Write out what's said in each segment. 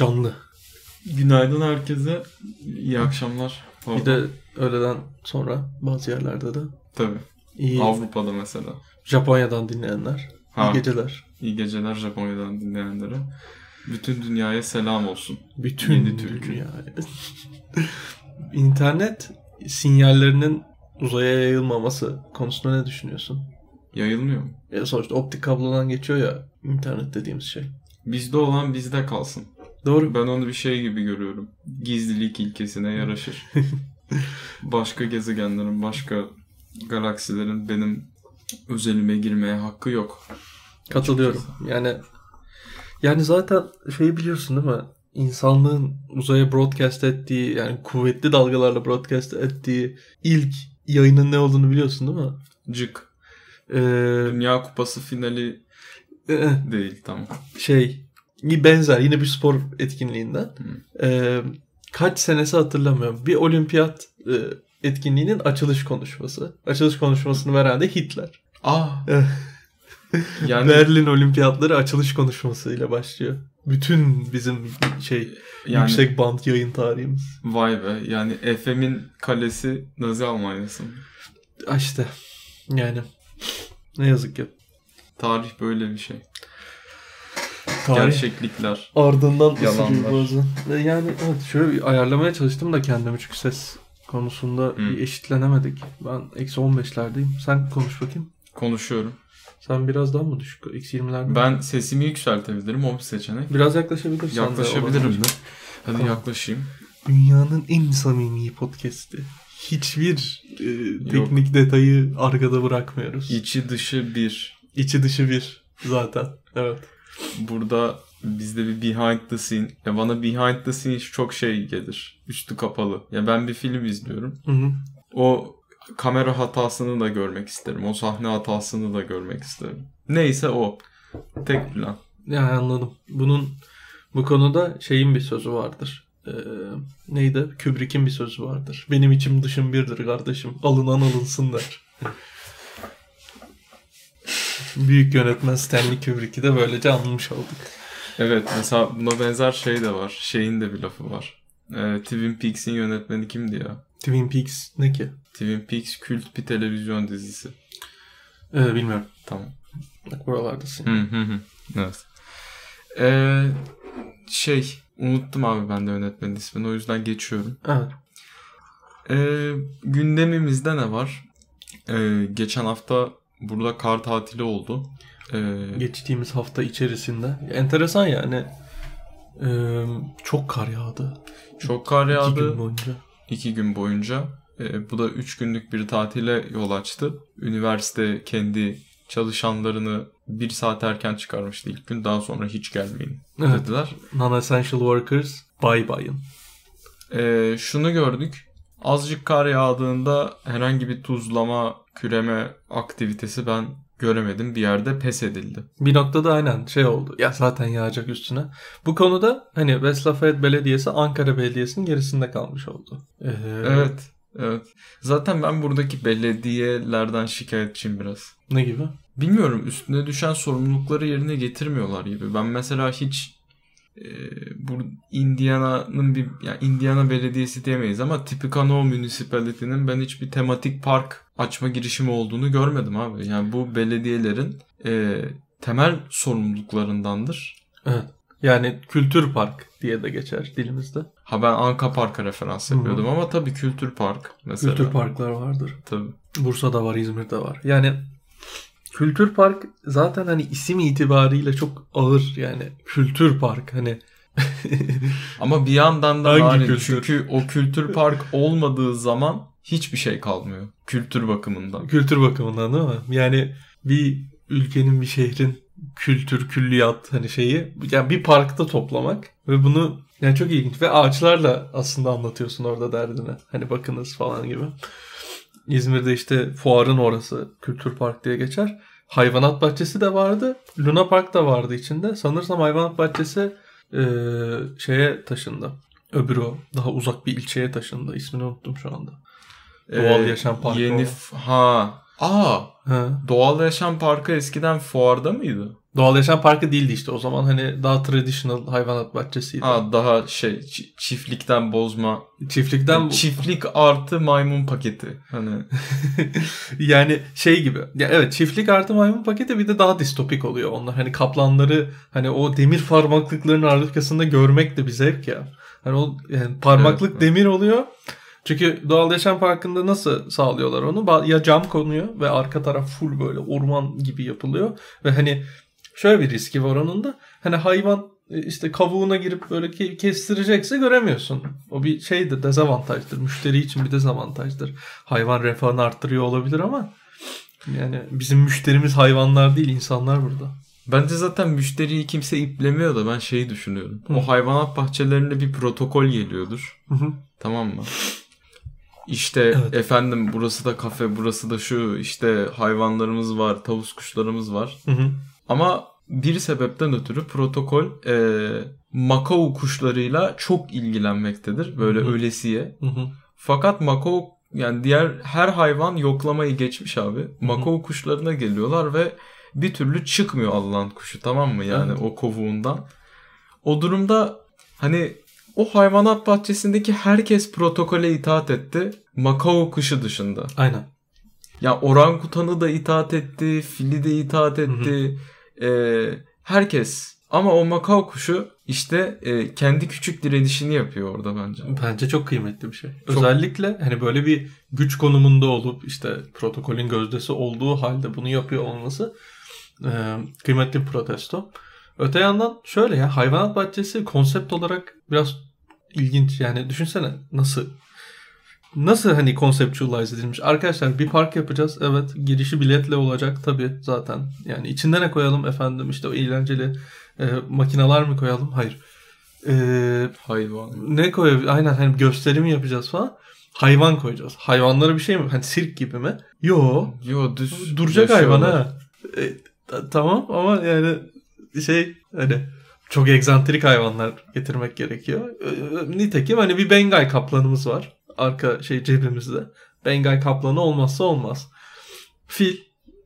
Canlı. Günaydın herkese. İyi akşamlar. Bir de öğleden sonra bazı yerlerde de. Tabii. İyi. Avrupa'da mesela. Japonya'dan dinleyenler. Ha. İyi geceler. İyi geceler Japonya'dan dinleyenlere. Bütün dünyaya selam olsun. Bütün türkü. dünyaya. İnternet sinyallerinin uzaya yayılmaması konusunda ne düşünüyorsun? Yayılmıyor mu? Ya sonuçta optik kablodan geçiyor ya internet dediğimiz şey. Bizde olan bizde kalsın. Doğru. Ben onu bir şey gibi görüyorum. Gizlilik ilkesine yaraşır. başka gezegenlerin, başka galaksilerin benim özelime girmeye hakkı yok. Katılıyorum. Yani yani zaten şeyi biliyorsun değil mi? İnsanlığın uzaya broadcast ettiği yani kuvvetli dalgalarla broadcast ettiği ilk yayının ne olduğunu biliyorsun değil mi? Cık. Ee, Dünya Kupası finali eh, değil tamam. şey benzer yine bir spor etkinliğinden. Ee, kaç senesi hatırlamıyorum. Bir olimpiyat e, etkinliğinin açılış konuşması. Açılış konuşmasını veren de Hitler. Ah. Yani Berlin olimpiyatları açılış konuşmasıyla başlıyor. Bütün bizim şey yani yüksek band yayın tarihimiz. vay be. Yani FM'in kalesi Nazi Almanya'sı. İşte yani ne yazık ki. Tarih böyle bir şey. Tarih Gerçeklikler. ardından Yalanlar. ısırıyor bazen. Yani evet şöyle bir ayarlamaya çalıştım da kendimi çünkü ses konusunda Hı. bir eşitlenemedik. Ben eksi 15'lerdeyim. Sen konuş bakayım. Konuşuyorum. Sen biraz daha mı düşük? Eksi 20'lerde. Ben sesimi yükseltebilirim. O bir seçenek. Biraz yaklaşabilirsen de Yaklaşabilirim de. Hadi Tamam. yaklaşayım. Dünyanın en samimi podcast'i. Hiçbir e, teknik detayı arkada bırakmıyoruz. İçi dışı bir. İçi dışı bir zaten. Evet. Burada bizde bir behind the scene. Ya bana behind the scene çok şey gelir. Üstü kapalı. Ya ben bir film izliyorum. Hı hı. O kamera hatasını da görmek isterim. O sahne hatasını da görmek isterim. Neyse o. Tek plan. Yani anladım. Bunun bu konuda şeyin bir sözü vardır. Ee, neydi? Kubrick'in bir sözü vardır. Benim içim dışım birdir kardeşim. Alınan alınsın der. Büyük yönetmen Stanley Kubrick'i de böylece anlamış olduk. Evet mesela buna benzer şey de var. Şeyin de bir lafı var. Ee, Twin Peaks'in yönetmeni kimdi ya? Twin Peaks ne ki? Twin Peaks kült bir televizyon dizisi. Ee, bilmiyorum. Tamam. Bak buralardasın. Hı hı hı. Evet. Ee, şey unuttum abi ben de yönetmenin ismini o yüzden geçiyorum. Evet. Ee, gündemimizde ne var? Ee, geçen hafta burada kar tatili oldu. Ee, Geçtiğimiz hafta içerisinde. Enteresan yani. Ee, çok kar yağdı. çok kar İki yağdı. gün boyunca. iki gün boyunca. Ee, bu da üç günlük bir tatile yol açtı. Üniversite kendi çalışanlarını bir saat erken çıkarmıştı ilk gün. Daha sonra hiç gelmeyin Evet. dediler. Non-essential workers bye bye'ın. Ee, şunu gördük. Azıcık kar yağdığında herhangi bir tuzlama, küreme aktivitesi ben göremedim. Bir yerde pes edildi. Bir noktada aynen şey oldu. Ya zaten yağacak üstüne. Bu konuda hani West Lafayette Belediyesi Ankara Belediyesi'nin gerisinde kalmış oldu. Ee, Evet. Evet. Zaten ben buradaki belediyelerden şikayetçiyim biraz. Ne gibi? Bilmiyorum üstüne düşen sorumlulukları yerine getirmiyorlar gibi. Ben mesela hiç e, bu Indiana'nın bir yani Indiana Belediyesi diyemeyiz ama Tippecanoe Municipality'nin ben hiçbir tematik park açma girişimi olduğunu görmedim abi. Yani bu belediyelerin e, temel sorumluluklarındandır. Evet. Yani kültür park diye de geçer dilimizde. Ha ben Anka Park'a referans yapıyordum ama tabii kültür park mesela. Kültür parklar vardır. Tabii. Bursa'da var, İzmir'de var. Yani kültür park zaten hani isim itibariyle çok ağır yani kültür park hani Ama bir yandan da Hangi kültür? çünkü o kültür park olmadığı zaman hiçbir şey kalmıyor. Kültür bakımından. kültür bakımından değil mi? Yani bir ülkenin bir şehrin kültür, külliyat hani şeyi yani bir parkta toplamak ve bunu yani çok ilginç ve ağaçlarla aslında anlatıyorsun orada derdini. Hani bakınız falan gibi. İzmir'de işte fuarın orası kültür park diye geçer. Hayvanat bahçesi de vardı. Luna Park da vardı içinde. Sanırsam hayvanat bahçesi eee, şeye taşındı. Öbürü o. Daha uzak bir ilçeye taşındı. İsmini unuttum şu anda. Doğal yaşam parkı Yeni o. ha Aa, Ha. Doğal Yaşam Parkı eskiden fuarda mıydı? Doğal Yaşam Parkı değildi işte o zaman hani daha traditional hayvanat bahçesiydi. Ha daha şey çi- çiftlikten bozma. Çiftlikten Çiftlik artı maymun paketi. Hani yani şey gibi. Ya evet çiftlik artı maymun paketi bir de daha distopik oluyor onlar. Hani kaplanları hani o demir parmaklıkların arkasında görmek de bir zevk ya. Hani o yani parmaklık Evet. demir oluyor. Çünkü doğal yaşam parkında nasıl sağlıyorlar onu? Ya cam konuyor ve arka taraf full böyle orman gibi yapılıyor. Ve hani şöyle bir riski var onun da. Hani hayvan e, işte kavuğuna girip böyle ke- kestirecekse göremiyorsun. O bir şeydir dezavantajdır. Müşteri için bir dezavantajdır. Hayvan refahını arttırıyor olabilir ama yani bizim müşterimiz hayvanlar değil insanlar burada. bence zaten müşteriyi kimse iplemiyor da ben şeyi düşünüyorum. Hı. O hayvanat bahçelerinde bir protokol geliyordur. Hı hı. Tamam mı? İşte Evet. efendim burası da kafe, burası da şu, işte hayvanlarımız var, tavus kuşlarımız var. Hı hı. Ama bir sebepten ötürü protokol e, Makao kuşlarıyla çok ilgilenmektedir. Böyle Hı hı. ölesiye. Hı hı. Fakat Makao yani diğer her hayvan yoklamayı geçmiş abi. Makao kuşlarına geliyorlar ve bir türlü çıkmıyor Allah'ın kuşu tamam mı? Yani Evet. o kovuğundan. O durumda hani o hayvanat bahçesindeki herkes protokole itaat etti. Makao kuşu dışında. Aynen. Ya orangutanı da itaat etti, fili de itaat etti. Ee, herkes. Ama o Makao kuşu işte e, kendi küçük direnişini yapıyor orada bence. Bence çok kıymetli bir şey. Çok- Özellikle hani böyle bir güç konumunda olup işte protokolün gözdesi olduğu halde bunu yapıyor olması e, kıymetli bir protesto. Öte yandan şöyle ya hayvanat bahçesi konsept olarak biraz ilginç. Yani düşünsene nasıl nasıl hani conceptualize edilmiş. Arkadaşlar bir park yapacağız. Evet girişi biletle olacak tabii zaten. Yani içinde ne koyalım efendim işte o eğlenceli e, makineler mi koyalım? Hayır. Eee Hayvan. ne koyabilir? Aynen hani gösterim yapacağız falan. Hayvan koyacağız. Hayvanlara bir şey mi? Hani sirk gibi mi? Yo. Yo düz Duracak hayvan ha. E, ta- tamam ama yani şey hani çok egzantrik hayvanlar getirmek gerekiyor. E, nitekim hani bir Bengay kaplanımız var. Arka şey cebimizde. Bengay kaplanı olmazsa olmaz. Fil.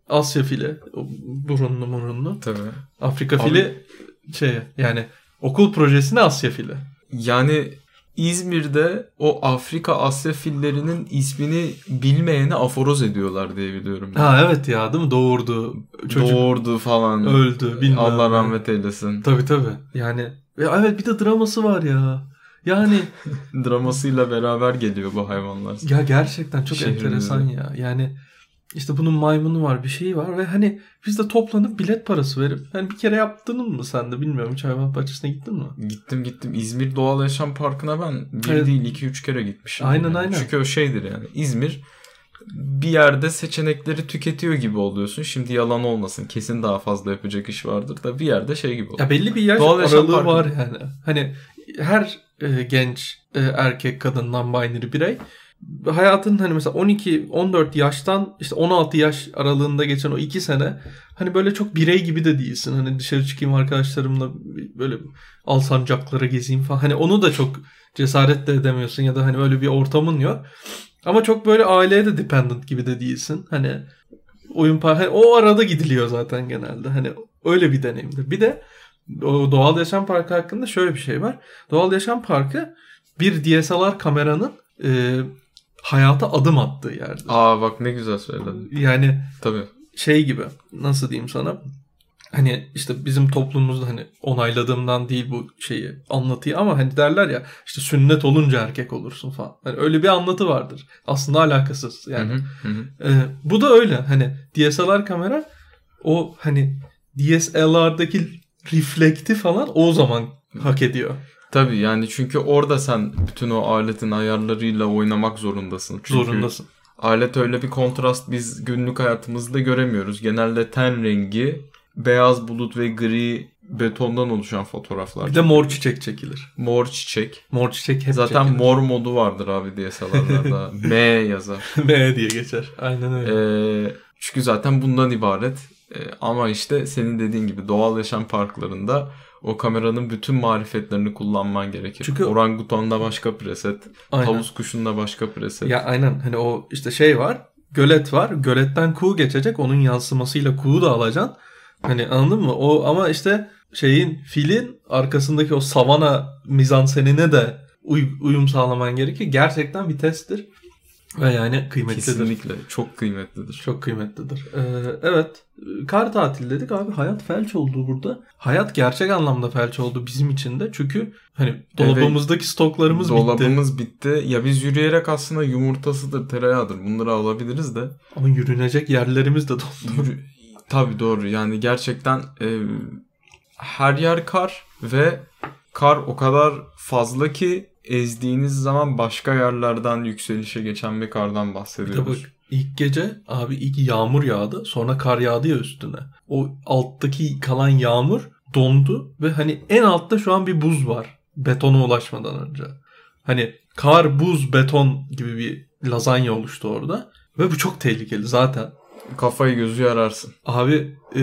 Asya fili. Burunlu murunlu. Tabii. Afrika Abi- fili şey yani okul projesine Asya fili. Yani İzmir'de o Afrika Asya fillerinin ismini bilmeyene aforoz ediyorlar diye biliyorum. Ha evet ya değil mi? Doğurdu. Çocuk Doğurdu falan. öldü. Bilmem Allah rahmet eylesin. Tabii tabii. Yani ya evet bir de draması var ya. Yani Dramasıyla beraber geliyor bu hayvanlar. ya gerçekten çok Şehrimize. enteresan ya. Yani işte bunun maymunu var bir şeyi var ve hani biz de toplanıp bilet parası verip hani bir kere yaptın mı sen de bilmiyorum hiç hayvan bahçesine gittin mi? Gittim gittim. İzmir Doğal Yaşam Parkı'na ben bir Evet. değil iki üç kere gitmişim. Aynen, Yani. aynen. Çünkü o şeydir yani. İzmir bir yerde seçenekleri tüketiyor gibi oluyorsun. Şimdi yalan olmasın. Kesin daha fazla yapacak iş vardır da bir yerde şey gibi oluyor. Ya belli bir yaş Doğal aralığı Parkı. var yani. Hani her e, genç e, erkek kadın non-binary birey hayatın hani mesela 12 14 yaştan işte 16 yaş aralığında geçen o 2 sene hani böyle çok birey gibi de değilsin. Hani dışarı çıkayım arkadaşlarımla böyle alsancaklara gezeyim falan. Hani onu da çok cesaret de edemiyorsun ya da hani öyle bir ortamın yok. Ama çok böyle aileye de dependent gibi de değilsin. Hani oyun par hani o arada gidiliyor zaten genelde. Hani öyle bir deneyimdir. Bir de Doğal Yaşam Parkı hakkında şöyle bir şey var. Doğal Yaşam Parkı bir DSLR kameranın e, hayata adım attığı yerdir. Aa bak ne güzel söyledin. Yani Tabii. şey gibi nasıl diyeyim sana hani işte bizim toplumumuzda hani onayladığımdan değil bu şeyi anlatıyı ama hani derler ya işte sünnet olunca erkek olursun falan. Hani öyle bir anlatı vardır. Aslında alakasız yani. Hı hı, hı hı. Ee, bu da öyle hani DSLR kamera o hani DSLR'daki reflekti falan o zaman hak ediyor. Tabii yani çünkü orada sen bütün o aletin ayarlarıyla oynamak zorundasın. Çünkü Zorundasın. alet öyle bir kontrast biz günlük hayatımızda göremiyoruz. Genelde ten rengi, beyaz bulut ve gri betondan oluşan fotoğraflar. Bir de mor çiçek çekilir. mor çiçek. Mor çiçek hep Zaten çekilir. mor modu vardır abi DSLR'larda. M yazar. M diye geçer. Aynen öyle. Ee, çünkü zaten bundan ibaret. Ee, ama işte senin dediğin gibi doğal yaşam parklarında o kameranın bütün marifetlerini kullanman gerekir. Çünkü- Orangutan'da başka preset, Aynen. tavus kuşunda başka preset. Ya aynen hani o işte şey var. gölet var. Göletten kuğu geçecek. Onun yansımasıyla kuğu da alacaksın. Hani anladın mı? O ama işte şeyin filin arkasındaki o savana mizansenine de uy- uyum sağlaman gerekir. Gerçekten bir testtir. Ve yani kıymetlidir. Kesinlikle çok kıymetlidir. Çok kıymetlidir. Ee, evet. Kar tatil dedik abi. Hayat felç oldu burada. Hayat gerçek anlamda felç oldu bizim için de. Çünkü hani dolabımızdaki stoklarımız bitti. Dolabımız bitti. Ya biz yürüyerek aslında yumurtasıdır, tereyağıdır. Bunları alabiliriz de. Ama yürünecek yerlerimiz de dondu. Yürü... Tabii doğru. Yani gerçekten e, her yer kar ve kar o kadar fazla ki ezdiğiniz zaman başka yerlerden yükselişe geçen bir kardan Bir de bahsediyoruz. bak ilk gece abi ilk yağmur yağdı. Sonra kar yağdı ya üstüne. O alttaki kalan yağmur dondu ve hani en altta şu an bir buz var. Betona ulaşmadan önce. Hani kar, buz, beton gibi bir lazanya oluştu orada. Ve bu çok tehlikeli zaten. Kafayı gözü yararsın. Abi e,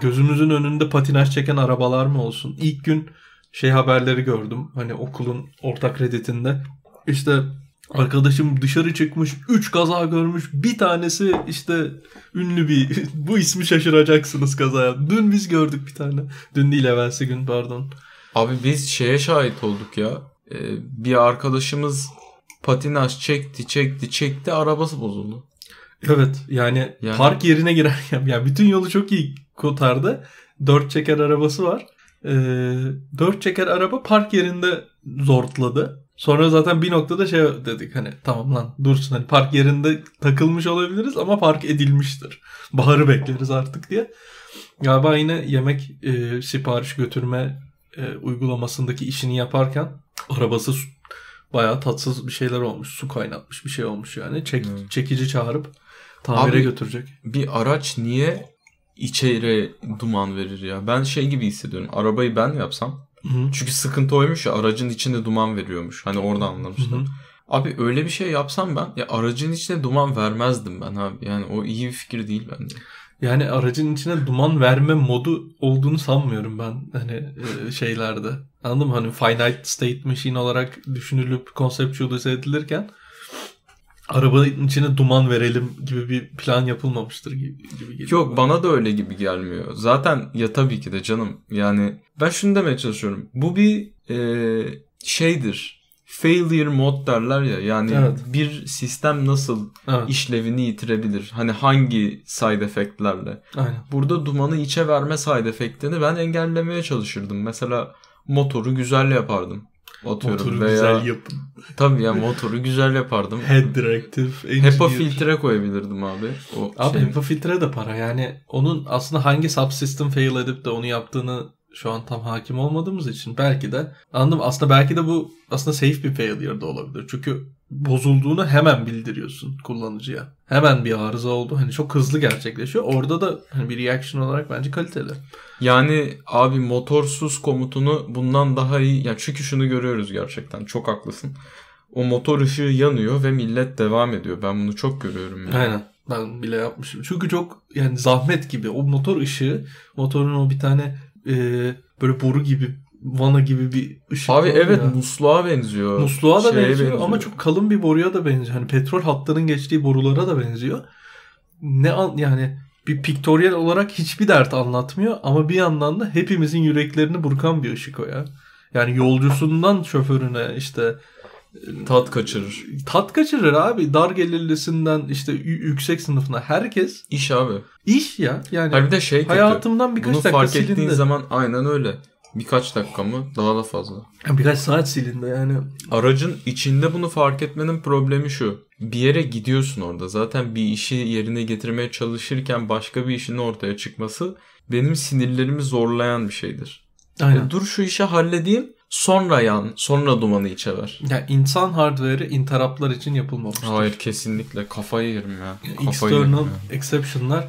gözümüzün önünde patinaj çeken arabalar mı olsun? İlk gün şey haberleri gördüm. Hani okulun ortak redditinde. İşte arkadaşım dışarı çıkmış 3 kaza görmüş. Bir tanesi işte ünlü bir bu ismi şaşıracaksınız kazaya. Dün biz gördük bir tane. Dün değil evvelsi gün pardon. Abi biz şeye şahit olduk ya. Ee, bir arkadaşımız patinaj çekti çekti çekti arabası bozuldu. Evet yani, Yani- park yerine girerken yani bütün yolu çok iyi kotardı. Dört çeker arabası var. Ee, dört çeker araba park yerinde zortladı. Sonra zaten bir noktada şey dedik hani tamam lan dursun hani park yerinde takılmış olabiliriz ama park edilmiştir. Baharı bekleriz artık diye. Galiba yine yemek e, sipariş götürme e, uygulamasındaki işini yaparken arabası bayağı tatsız bir şeyler olmuş. Su kaynatmış bir şey olmuş yani. Çek, Hmm. Çekici çağırıp tamire Abi- götürecek. Bir araç niye içeri duman verir ya? Ben şey gibi hissediyorum. Arabayı ben yapsam. Hı-hı. Çünkü sıkıntı oymuş ya aracın içinde duman veriyormuş. Hani orada anlamıştım. Hı-hı. Abi öyle bir şey yapsam ben ya aracın içine duman vermezdim ben abi. Yani o iyi bir fikir değil bence. Yani aracın içine duman verme modu olduğunu sanmıyorum ben hani e, şeylerde. Anladın mı? Hani finite state machine olarak düşünülüp conceptualize edilirken arabanın içine duman verelim gibi bir plan yapılmamıştır gibi, gibi geliyor. Yok bana da öyle gibi gelmiyor. Zaten ya tabii ki de canım. Yani ben şunu demeye çalışıyorum. Bu bir e, şeydir. Failure mod derler ya. Yani Evet. bir sistem nasıl Evet, işlevini yitirebilir? Hani hangi side effectlerle? aynen. Burada dumanı içe verme side effect'ini ben engellemeye çalışırdım. Mesela motoru güzel yapardım. Atıyorum Motoru veya güzel yapın. tabii ya motoru güzel yapardım. Head directive. HEPA engineer. filtre koyabilirdim abi. O Abi şey- HEPA filtre de para. Yani onun aslında hangi subsystem fail edip de onu yaptığını şu an tam hakim olmadığımız için belki de anladım. Aslında belki de bu aslında safe bir failure da olabilir. Çünkü bozulduğunu hemen bildiriyorsun kullanıcıya. Hemen bir arıza oldu. Hani çok hızlı gerçekleşiyor. Orada da hani bir reaction olarak bence kaliteli. Yani abi motorsuz komutunu bundan daha iyi. Yani çünkü şunu görüyoruz gerçekten. Çok haklısın. O motor ışığı yanıyor ve millet devam ediyor. Ben bunu çok görüyorum. Yani. Aynen. Ben bile yapmışım. Çünkü çok yani zahmet gibi. O motor ışığı, motorun o bir tane e, böyle boru gibi, vana gibi bir ışık Abi evet ya. musluğa benziyor. Musluğa da Şeye benziyor, ama çok kalın bir boruya da benziyor. Hani petrol hattının geçtiği borulara da benziyor. Ne an, yani bir pictorial olarak hiçbir dert anlatmıyor ama bir yandan da hepimizin yüreklerini burkan bir ışık o ya. Yani yolcusundan şoförüne işte tat kaçırır. tat kaçırır abi. Dar gelirlisinden işte yüksek sınıfına herkes İş abi. iş ya. Yani Ha bir de şey kötü. hayatımdan birkaç Bunu dakika fark silindi. ettiğin zaman aynen öyle. Birkaç dakika mı? Daha da fazla. Birkaç saat silindi yani. Aracın içinde bunu fark etmenin problemi şu. Bir yere gidiyorsun orada. Zaten bir işi yerine getirmeye çalışırken başka bir işin ortaya çıkması benim sinirlerimi zorlayan bir şeydir. Aynen. Dur şu işi halledeyim. Sonra yan, sonra dumanı içe ver. Ya insan hardware'i interruptlar için yapılmamıştır. Hayır kesinlikle kafayı yerim ya. Yani Kafayı yerim External ya. exception'lar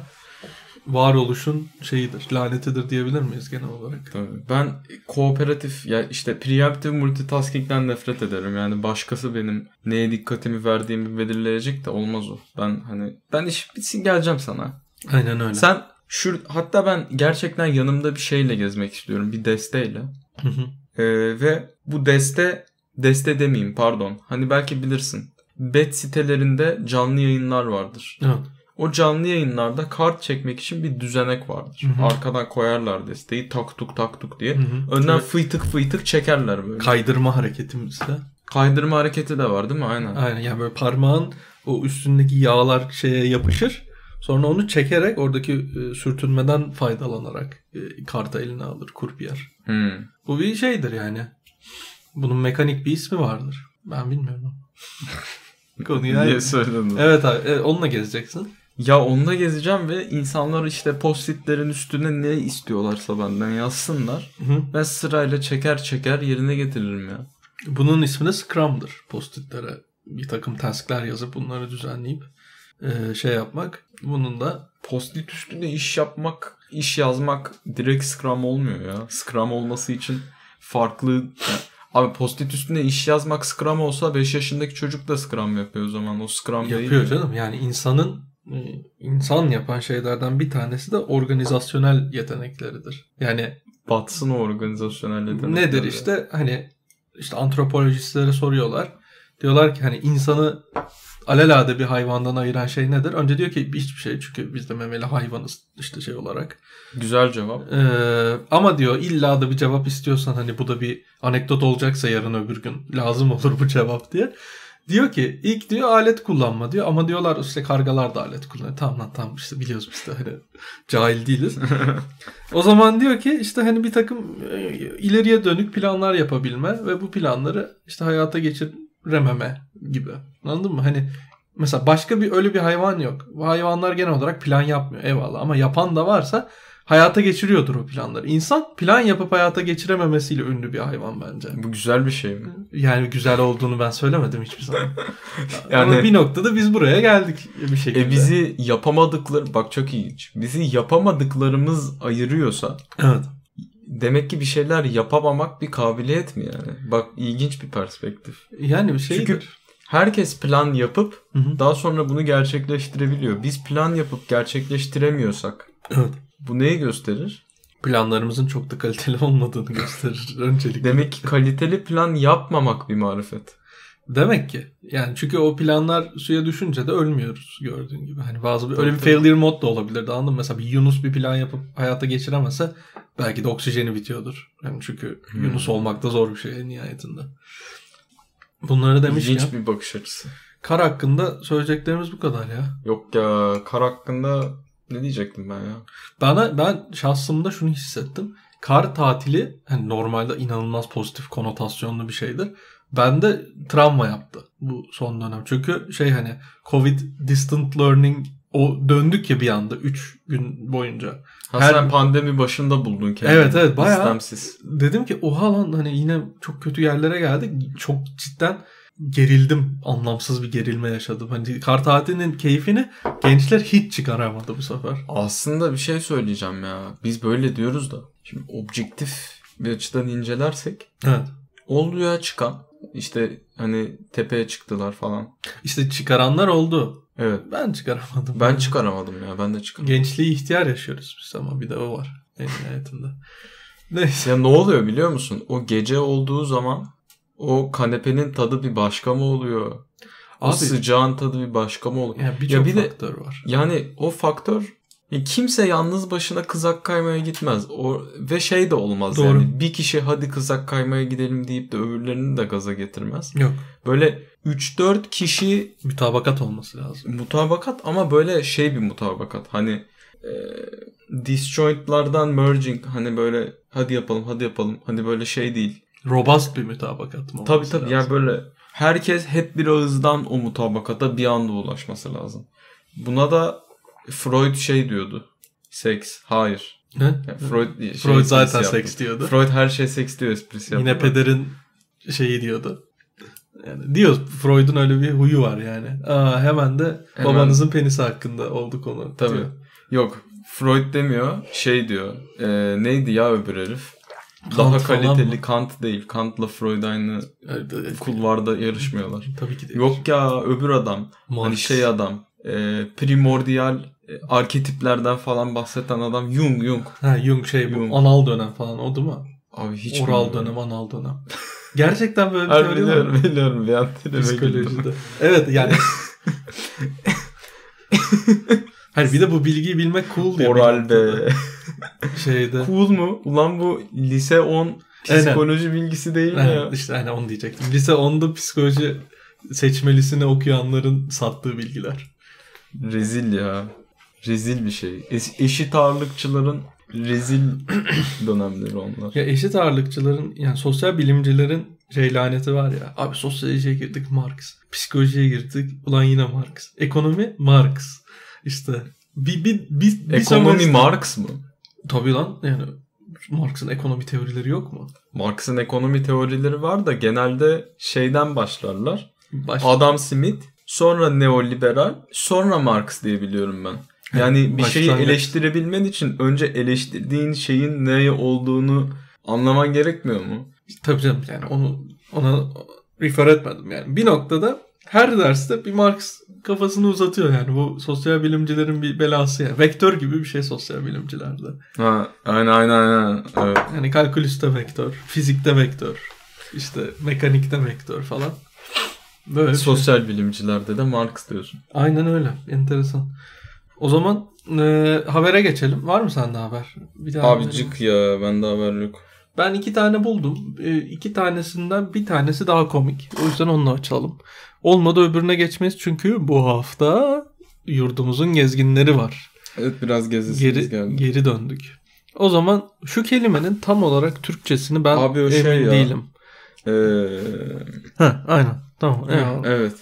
varoluşun şeyidir, lanetidir diyebilir miyiz genel olarak? Tabii. Ben kooperatif ya işte preemptive multitasking'den nefret ederim. Yani başkası benim neye dikkatimi verdiğimi belirleyecek de olmaz o. Ben hani ben iş bitsin geleceğim sana. Aynen öyle. Sen şu hatta ben gerçekten yanımda bir şeyle gezmek istiyorum. Bir desteyle. Hı hı. Ee, ve bu deste deste demeyeyim pardon. Hani belki bilirsin. bet sitelerinde canlı yayınlar vardır. Evet. O canlı yayınlarda kart çekmek için bir düzenek vardır. Hı hı. Arkadan koyarlar desteği tak tuk tak tuk diye. Hı hı. Önden Evet. fıytık fıytık çekerler böyle. Kaydırma hareketimizde. Kaydırma hareketi de var değil mi? Aynen. Aynen yani böyle parmağın o üstündeki yağlar şeye yapışır. Sonra onu çekerek oradaki e, sürtünmeden faydalanarak e, karta eline alır kurpiyer. Hmm. Bu bir şeydir yani. Bunun mekanik bir ismi vardır. Ben bilmiyorum. Konuyu Diye söyledim. Evet abi e, onunla gezeceksin. Ya onunla gezeceğim ve insanlar işte postitlerin üstüne ne istiyorlarsa benden yazsınlar. Hı. Ben sırayla çeker çeker yerine getiririm ya. Bunun ismi de Scrum'dır. Postitlere bir takım taskler yazıp bunları düzenleyip e, şey yapmak. Bunun da Postit üstünde iş yapmak, iş yazmak direkt Scrum olmuyor ya. Scrum olması için farklı... Yani, abi postit üstünde iş yazmak Scrum olsa 5 yaşındaki çocuk da Scrum yapıyor o zaman. O Scrum değil. yapıyor mi? canım. Yani insanın insan yapan şeylerden bir tanesi de organizasyonel yetenekleridir. Yani Batsın o organizasyonel yetenekler nedir işte hani işte antropolojistlere soruyorlar. Diyorlar ki hani insanı alelade bir hayvandan ayıran şey nedir? Önce diyor ki hiçbir şey çünkü biz de memeli hayvanız işte şey olarak. Güzel cevap. Ee, ama diyor illa da bir cevap istiyorsan hani bu da bir anekdot olacaksa yarın öbür gün lazım olur bu cevap diye. Diyor ki ilk diyor alet kullanma diyor ama diyorlar işte kargalar da alet kullanıyor. Tamam lan tamam işte biliyoruz biz de hani cahil değiliz. o zaman diyor ki işte hani bir takım e, ileriye dönük planlar yapabilme ve bu planları işte hayata geçirememe gibi. Anladın mı? Hani mesela başka bir öyle bir hayvan yok. Hayvanlar genel olarak plan yapmıyor eyvallah ama yapan da varsa hayata geçiriyordur o planları. İnsan plan yapıp hayata geçirememesiyle ünlü bir hayvan bence. Bu güzel bir şey mi? Yani güzel olduğunu ben söylemedim hiçbir zaman. Yani- Ama bir noktada biz buraya geldik bir şekilde. E bizi yapamadıkları bak çok ilginç. Bizi yapamadıklarımız ayırıyorsa Evet. demek ki bir şeyler yapamamak bir kabiliyet mi yani? Bak ilginç bir perspektif. Yani bir şey. Çünkü herkes plan yapıp Hı hı. daha sonra bunu gerçekleştirebiliyor. Biz plan yapıp gerçekleştiremiyorsak Evet. Bu neyi gösterir? Planlarımızın çok da kaliteli olmadığını gösterir öncelikle. Demek ki kaliteli plan yapmamak bir marifet. Demek ki. Yani çünkü o planlar suya düşünce de ölmüyoruz gördüğün gibi. Hani bazı bir, öyle bir failure mod da olabilirdi anladın mı? Mesela bir Yunus bir plan yapıp hayata geçiremezse belki de oksijeni bitiyordur. Yani çünkü Hmm. Yunus olmak da zor bir şey nihayetinde. Bunları demişken İlginç bir bakış açısı. kar hakkında söyleyeceklerimiz bu kadar ya. Yok ya kar hakkında ne diyecektim ben ya? Bana ben şahsımda şunu hissettim. Kar tatili hani normalde inanılmaz pozitif konotasyonlu bir şeydir. Bende travma yaptı bu son dönem. Çünkü şey hani Covid distant learning o döndük ya bir anda 3 gün boyunca. Ha Her- sen pandemi başında buldun kendini. Evet, evet, bayağı- İstemsiz. Dedim ki oha lan hani yine çok kötü yerlere geldik. Çok cidden gerildim. Anlamsız bir gerilme yaşadım. Hani kar tatilinin keyfini gençler hiç çıkaramadı bu sefer. Aslında bir şey söyleyeceğim ya. Biz böyle diyoruz da. Şimdi objektif bir açıdan incelersek Evet. olduya çıkan işte hani tepeye çıktılar falan. İşte çıkaranlar oldu. Evet. Ben çıkaramadım. Ben çıkaramadım ya. Ben de çıkaramadım. Gençliği ihtiyar yaşıyoruz biz ama bir de o var en nihayetinde. Neyse. Ya ne oluyor biliyor musun? O gece olduğu zaman o kanepenin tadı bir başka mı oluyor? O Abi sıcağın tadı bir başka mı oluyor? yani birçok bir de- faktör var. Yani o faktör ya kimse yalnız başına kızak kaymaya gitmez. O ve şey de olmaz Doğru. yani. Bir kişi hadi kızak kaymaya gidelim deyip de öbürlerini de gaza getirmez. Yok. Böyle 3-4 kişi Mütabakat olması lazım. mutabakat ama böyle şey bir mutabakat. Hani e, disjointlardan merging hani böyle hadi yapalım hadi yapalım. Hani böyle şey değil. Robust bir mütabakat mı Tabii tabii lazım? yani böyle herkes hep bir ağızdan o mutabakata bir anda ulaşması lazım. Buna da Freud şey diyordu. Seks. Hayır. Ne? Yani Freud, şey Freud zaten yaptı. seks diyordu. Freud her şey seks diyor esprisi yaptı. Yine pederin şeyi diyordu. Yani diyor Freud'un öyle bir huyu var yani. Aa, hemen de Hemen- babanızın penisi hakkında oldu konu. Tabii. diyor. Yok. Freud demiyor. Şey diyor. E, neydi ya öbür herif? Kant Daha kaliteli? Kant değil. Kant'la Freud aynı Evet, kulvarda yarışmıyorlar. Tabii ki de. Yok ya öbür adam. Hani Marx. şey adam. E, primordial e, arketiplerden falan bahseden adam Jung Jung. Ha Jung şey bu Jung. anal dönem falan o değil mi? Abi hiç Oral bilmiyorum. dönem, anal dönem. Gerçekten böyle bir teori var. biliyorum, biliyorum. Bir. Psikolojide. Evet yani. Hani bir de bu bilgiyi bilmek cool diye. Oral be. Şeyde. Cool mu? Ulan bu lise 10 psikoloji bilgisi değil mi ya? Evet, işte hani onu diyecektim. Lise 10'da psikoloji seçmelisini okuyanların sattığı bilgiler. Rezil ya. Rezil bir şey. Es- eşit ağırlıkçıların rezil dönemleri onlar. Ya eşit ağırlıkçıların yani sosyal bilimcilerin şey laneti var ya. Abi sosyolojiye girdik Marx. Psikolojiye girdik. Ulan yine Marx. Ekonomi Marx. İşte bir bir bir, bir Ekonomi sömestr- Marx mı? Tabii lan yani Marx'ın ekonomi teorileri yok mu? Marx'ın ekonomi teorileri var da genelde şeyden başlarlar. Baş... Adam Smith, sonra neoliberal, sonra Marx diye biliyorum ben. Yani bir şeyi eleştirebilmen için önce eleştirdiğin şeyin ne olduğunu anlaman gerekmiyor mu? Tabii canım yani onu ona refer etmedim yani. Bir noktada her derste bir Marx kafasını uzatıyor yani. Bu sosyal bilimcilerin bir belası ya. Vektör gibi bir şey sosyal bilimcilerde. Ha, aynen aynen aynen. Evet. Yani kalkülüste vektör, fizikte vektör, işte mekanikte vektör falan. Böyle şey. Sosyal bilimcilerde de Marx diyorsun. Aynen öyle. Enteresan. O zaman e, habere geçelim. Var mı sende haber? Bir daha Abi haberim- cık ya bende haber yok. Ben iki tane buldum. E, iki tanesinden bir tanesi daha komik. O yüzden onunla açalım. Olmadı öbürüne geçmeyiz çünkü bu hafta yurdumuzun gezginleri var. Evet biraz gezisiniz Geri geldi. geri döndük. O zaman şu kelimenin tam olarak Türkçesini ben Abi o emin şey ya. değilim. Ee, Ha, aynen. Tamam. eyvallah. evet.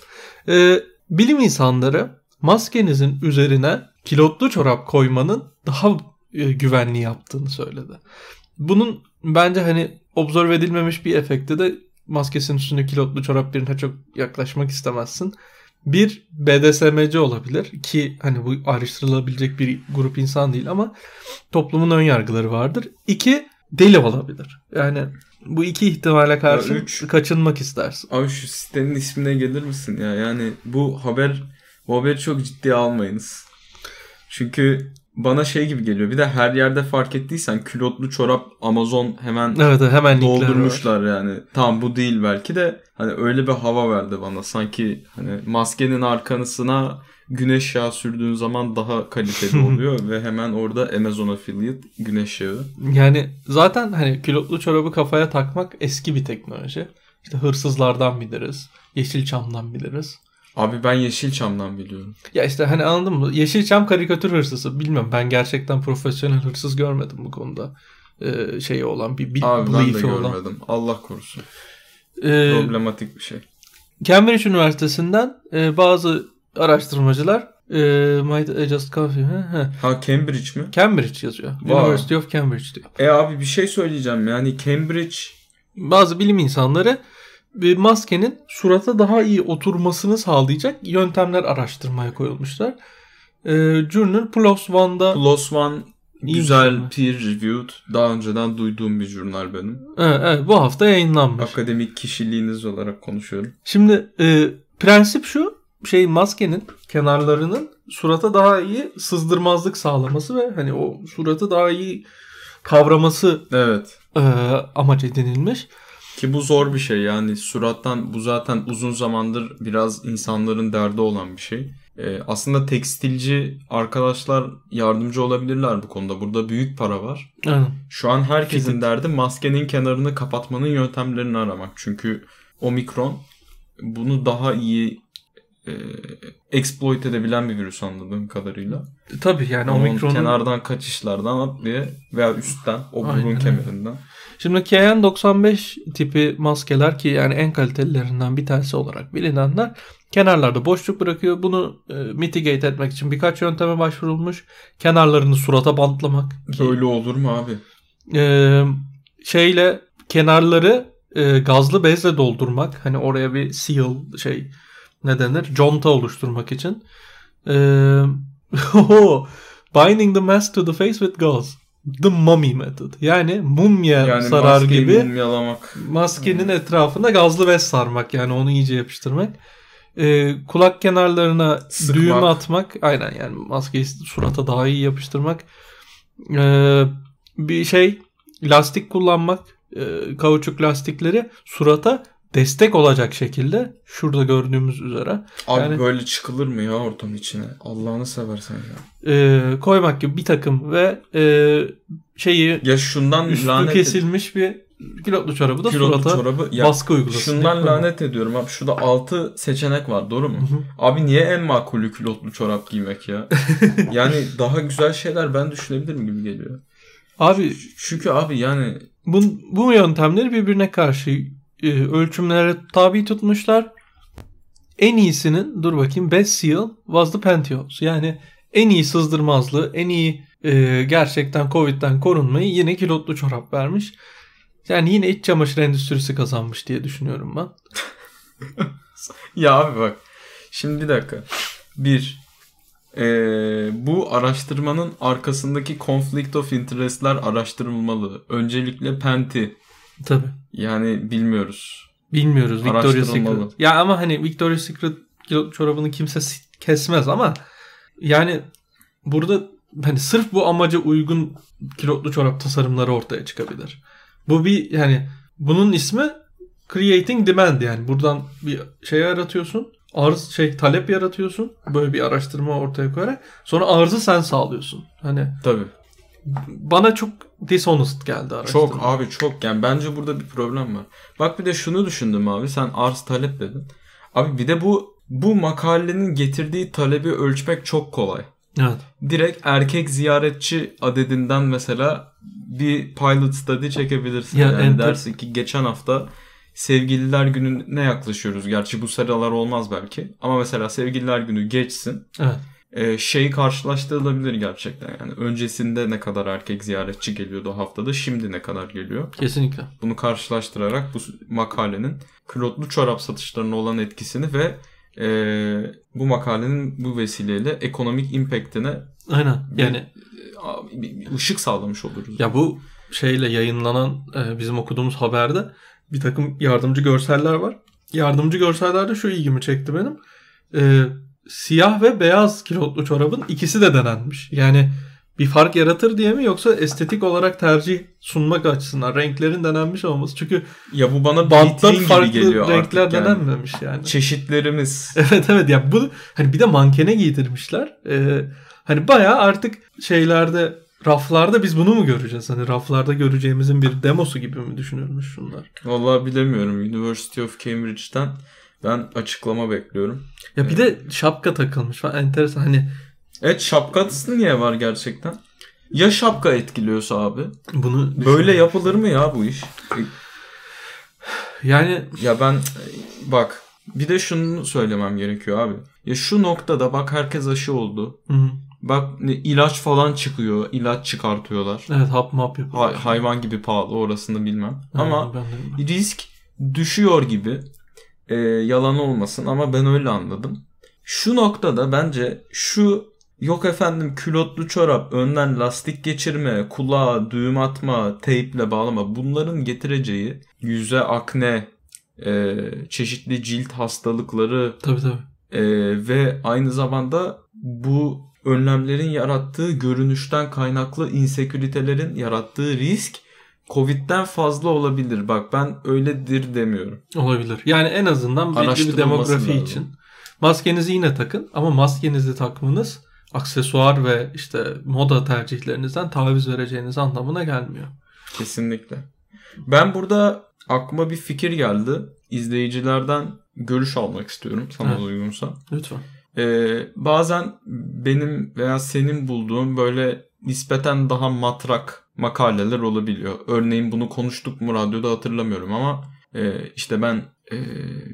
Ee, bilim insanları maskenizin üzerine kilotlu çorap koymanın daha e, güvenli yaptığını söyledi. Bunun bence hani observe edilmemiş bir efekti de maskesinin üstünde kilotlu çorap birine çok yaklaşmak istemezsin. Bir BDSM'ci olabilir ki hani bu ayrıştırılabilecek bir grup insan değil ama toplumun ön yargıları vardır. İki deli olabilir. Yani bu iki ihtimale karşı Ya üç- kaçınmak istersin. Abi şu sitenin ismine gelir misin ya? Yani bu haber bu haberi çok ciddiye almayınız. Çünkü bana şey gibi geliyor. Bir de her yerde fark ettiysen külotlu çorap Amazon hemen Evet hemen doldurmuşlar yani. Tamam bu değil belki de hani öyle bir hava verdi bana. Sanki hani maskenin arkanısına güneş yağı sürdüğün zaman daha kaliteli oluyor ve hemen orada Amazon affiliate güneş yağı. Yani zaten hani kilotlu çorabı kafaya takmak eski bir teknoloji. İşte hırsızlardan biliriz. Yeşilçam'dan biliriz. Abi ben Yeşilçam'dan biliyorum. Ya işte hani anladın mı? Yeşilçam karikatür hırsızı. Bilmiyorum ben gerçekten profesyonel hırsız görmedim bu konuda. Ee, şeyi olan bir, bir Abi ben de olan. görmedim. Allah korusun. Ee, Problematik bir şey. Cambridge Üniversitesi'nden e, bazı araştırmacılar e, might I just coffee, he. Ha Cambridge mi? Cambridge yazıyor. Vay. University of Cambridge diyor. E abi bir şey söyleyeceğim yani Cambridge bazı bilim insanları maskenin surata daha iyi oturmasını sağlayacak yöntemler araştırmaya koyulmuşlar. Ee, Journal PLOS ONE'da Plus One güzel bir peer reviewed daha önceden duyduğum bir jurnal benim. evet, evet, bu hafta yayınlanmış. Akademik kişiliğiniz olarak konuşuyorum. Şimdi e, prensip şu şey maskenin kenarlarının surata daha iyi sızdırmazlık sağlaması ve hani o suratı daha iyi kavraması Evet. e, amaç edinilmiş. Ki bu zor bir şey yani surattan bu zaten uzun zamandır biraz insanların derdi olan bir şey. Ee, aslında tekstilci arkadaşlar yardımcı olabilirler bu konuda. Burada büyük para var. Aynen. Şu an herkesin Fitting. derdi maskenin kenarını kapatmanın yöntemlerini aramak. Çünkü omikron bunu daha iyi e, exploit edebilen bir virüs anladığım kadarıyla. Tabii yani Onun omikronun kenardan kaçışlardan atlıyor veya üstten o burun evet. Şimdi KN95 tipi maskeler ki yani en kalitelilerinden bir tanesi olarak bilinenler kenarlarda boşluk bırakıyor. Bunu e, mitigate etmek için birkaç yönteme başvurulmuş. Kenarlarını surata bantlamak. Ki, Böyle olur mu abi? e, şeyle kenarları e, gazlı bezle doldurmak. Hani oraya bir seal şey ne denir? Conta oluşturmak için. E, binding the mask to the face with gauze. The mummy method. Yani mumya Yani sarar gibi mumyalamak. maskenin etrafına gazlı bez sarmak. Yani onu iyice yapıştırmak. Ee, kulak kenarlarına Sıkmak. düğme atmak. Aynen yani maskeyi surata daha iyi yapıştırmak. Ee, bir şey lastik kullanmak. e, kauçuk lastikleri surata destek olacak şekilde şurada gördüğümüz üzere Abi Yani- böyle çıkılır mı ya ortam içine? Allah'ını seversen ya. e, koymak gibi bir takım ve e, şeyi Ya şundan üstü lanet kesilmiş bir kilotlu çorabı da kilotlu surata çorabı. Ya baskı uygulasın. şundan koymak. lanet ediyorum abi. Şurada 6 seçenek var doğru mu? Hı hı. Abi niye en makulü kilotlu çorap giymek ya? yani daha güzel şeyler ben düşünebilirim gibi geliyor. Abi Çünkü abi yani bu, bu yöntemleri birbirine karşı e, ölçümlere tabi tutmuşlar. En iyisinin dur bakayım best seal was the pantyhose. Yani en iyi sızdırmazlığı, en iyi e, gerçekten Covid'den korunmayı yine kilotlu çorap vermiş. Yani yine iç çamaşır endüstrisi kazanmış diye düşünüyorum ben. Ya abi bak. Şimdi bir dakika. Bir. eee, bu araştırmanın arkasındaki conflict of interest'ler araştırılmalı. Öncelikle Penti. Tabii. Yani bilmiyoruz. Bilmiyoruz Victoria's. Secret. Ya ama hani Victoria's Secret çorabını kimse kesmez ama yani burada hani sırf bu amaca uygun kilotlu çorap tasarımları ortaya çıkabilir. Bu bir yani bunun ismi creating demand yani buradan bir şey yaratıyorsun. Arz şey talep yaratıyorsun. Böyle bir araştırma ortaya koyarak sonra arzı sen sağlıyorsun. Hani Tabii. Bana çok dishonest geldi araştırma. Çok abi çok yani bence burada bir problem var. Bak bir de şunu düşündüm abi sen arz talep dedin. Abi bir de bu bu makalenin getirdiği talebi ölçmek çok kolay. Evet. Direkt erkek ziyaretçi adedinden mesela bir pilot study çekebilirsin. Ya, yani enter- dersin ki geçen hafta sevgililer gününe yaklaşıyoruz. Gerçi bu sıralar olmaz belki. Ama mesela sevgililer günü geçsin. Evet. Ee, şey karşılaştırılabilir gerçekten. Yani öncesinde ne kadar erkek ziyaretçi geliyordu haftada şimdi ne kadar geliyor. Kesinlikle. Bunu karşılaştırarak bu makalenin kilotlu çorap satışlarına olan etkisini ve e, bu makalenin bu vesileyle ekonomik impactine Aynen. Yani e, bir- bir ışık sağlamış oluruz. Ya bu şeyle yayınlanan e, bizim okuduğumuz haberde bir takım yardımcı görseller var. Yardımcı görsellerde şu ilgimi çekti benim. E, siyah ve beyaz kilotlu çorabın ikisi de denenmiş. Yani bir fark yaratır diye mi yoksa estetik olarak tercih sunmak açısından renklerin denenmiş olması. Çünkü Ya bu bana banttan vitrin gibi farklı geliyor renkler artık yani. denenmemiş yani. Çeşitlerimiz. Evet evet ya bu hani bir de mankene giydirmişler. Ee, hani bayağı artık şeylerde raflarda biz bunu mu göreceğiz? Hani raflarda göreceğimizin bir demosu gibi mi düşünülmüş şunlar? Vallahi bilemiyorum. University of Cambridge'den ben açıklama bekliyorum. Ya bir de şapka takılmış falan enteresan hani Evet şapkası niye var gerçekten? Ya şapka etkiliyorsa abi? bunu Böyle yapılır mı ya bu iş? yani Ya ben bak bir de şunu söylemem gerekiyor abi. Ya şu noktada bak herkes aşı oldu. hı hı. Bak ilaç falan çıkıyor. ilaç çıkartıyorlar. evet hap map yapıyor. Hay- hayvan gibi pahalı orasını bilmem. Ha, Ama bilmem. risk düşüyor gibi. Ee, yalan olmasın ama ben öyle anladım. Şu noktada bence şu yok efendim külotlu çorap, önden lastik geçirme, kulağa düğüm atma, teyple bağlama bunların getireceği yüze akne, e, çeşitli cilt hastalıkları tabii tabii. e, ve aynı zamanda bu önlemlerin yarattığı görünüşten kaynaklı inseküritelerin yarattığı risk Covid'den fazla olabilir. Bak ben öyledir demiyorum. Olabilir. Yani en azından belli bir demografi lazım. için. Maskenizi yine takın ama maskenizi takmanız aksesuar ve işte moda tercihlerinizden taviz vereceğiniz anlamına gelmiyor. Kesinlikle. Ben burada aklıma bir fikir geldi. İzleyicilerden görüş almak istiyorum sana Evet. uygunsa. Lütfen. Ee, bazen benim veya senin bulduğum böyle nispeten daha matrak makaleler olabiliyor. Örneğin bunu konuştuk mu radyoda hatırlamıyorum ama e, işte ben e,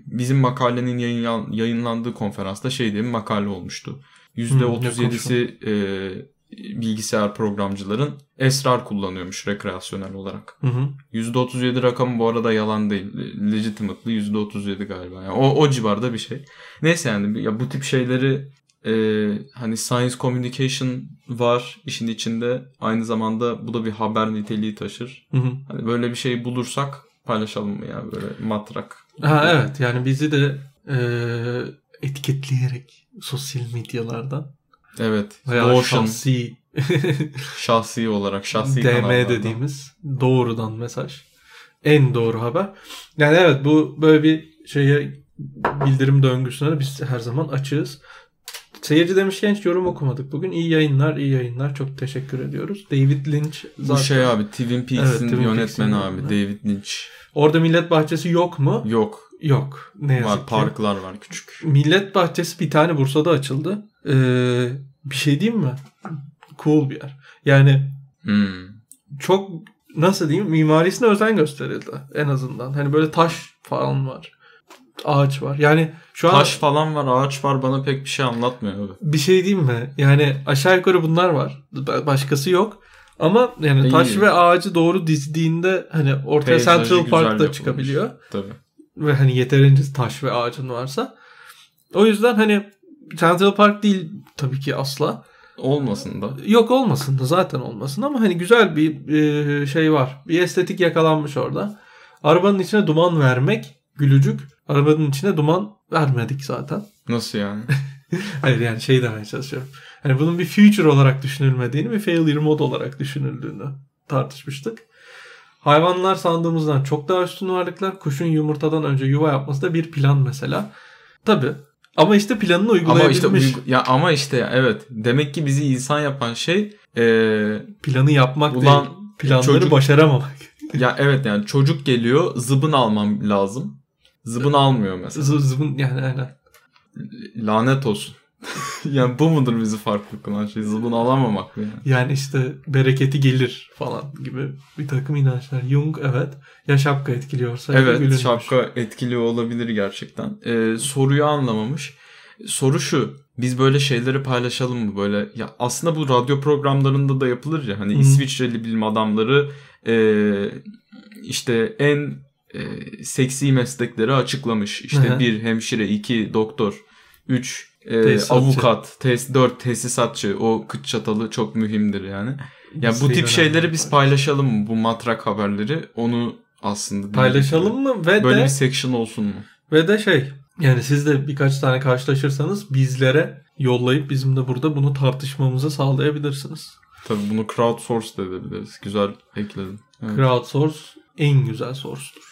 bizim makalenin yayınlan- yayınlandığı konferansta şey diye bir makale olmuştu. %37'si e, bilgisayar programcıların esrar kullanıyormuş rekreasyonel olarak. Hı hı. %37 rakamı bu arada yalan değil. Legitimately %37 galiba. Yani o, o civarda bir şey. Neyse yani ya bu tip şeyleri e, hani science communication var işin içinde. Aynı zamanda bu da bir haber niteliği taşır. Hı hı. Hani böyle bir şey bulursak paylaşalım mı ya böyle matrak. Ha evet yani bizi de e, etiketleyerek sosyal medyalardan Evet. veya Notion şahsi şahsi olarak şahsi DM kanallardan. dediğimiz doğrudan mesaj en doğru haber. Yani evet bu böyle bir şeye bildirim döngüsüne biz her zaman açığız. Seyirci demişken hiç yorum okumadık bugün. İyi yayınlar, iyi yayınlar. Çok teşekkür ediyoruz. David Lynch zaten. Bu şey abi Twin Peaks'in Evet, yönetmeni abi. David Lynch. Orada millet bahçesi yok mu? Yok. Yok. Ne yazık Var ki. parklar var küçük. Millet bahçesi bir tane Bursa'da açıldı. Ee, bir şey diyeyim mi? Cool bir yer. Yani Hmm. çok nasıl diyeyim mimarisine özen gösterildi en azından. Hani böyle taş falan var. Ağaç var. Yani şu an Taş falan var, ağaç var bana pek bir şey anlatmıyor abi. bir şey diyeyim mi? Yani aşağı yukarı bunlar var. Ba- Başkası yok. Ama yani İyi. taş ve ağacı doğru dizdiğinde hani ortaya Peyzajı Central Park da yapılmış. çıkabiliyor. Tabii. Ve hani yeterince taş ve ağacın varsa. O yüzden hani Central Park değil tabii ki asla. Olmasın da. Yok olmasın da zaten olmasın ama hani güzel bir e, şey var. Bir estetik yakalanmış orada. Arabanın içine duman vermek gülücük. Arabanın içine duman vermedik zaten. Nasıl yani? Hayır yani şey demeye çalışıyorum. Hani bunun bir future olarak düşünülmediğini bir failure mod olarak düşünüldüğünü tartışmıştık. Hayvanlar sandığımızdan çok daha üstün varlıklar. Kuşun yumurtadan önce yuva yapması da bir plan mesela. Tabii. Ama işte planını ama uygulayabilmiş. işte uygu- ya ama işte evet. Demek ki bizi insan yapan şey eee, Planı yapmak Ulan, değil. Planları çocuk- başaramamak. ya evet yani çocuk geliyor zıbın almam lazım. Zıbın almıyor mesela. Zı- Zıbın yani aynen. Lanet olsun. yani bu mudur bizi farklı kılan şey? Zıbın alamamak mı yani? Yani işte bereketi gelir falan gibi bir takım inançlar. Jung evet ya şapka etkiliyorsa Evet gülünmüş. şapka etkili olabilir gerçekten. Ee, soruyu anlamamış. Soru şu. Biz böyle şeyleri paylaşalım mı böyle? Ya aslında bu radyo programlarında da yapılır ya. Hani Hı. İsviçreli bilim adamları e, işte en e, seksi meslekleri açıklamış. İşte Hı hı. bir hemşire, iki doktor, üç e, Tesisatçı. avukat, tes, dört tesisatçı. O kıç çatalı çok mühimdir yani. Ya bu tip şeyleri biz paylaşalım mı? Bu matrak haberleri. Onu aslında paylaşalım mı ve Böyle de bir section olsun mu? ve de şey yani siz de birkaç tane karşılaşırsanız bizlere yollayıp bizim de burada bunu tartışmamızı sağlayabilirsiniz. Tabii bunu crowdsource da edebiliriz. Güzel ekledim. Evet. Crowdsource en güzel source'tur.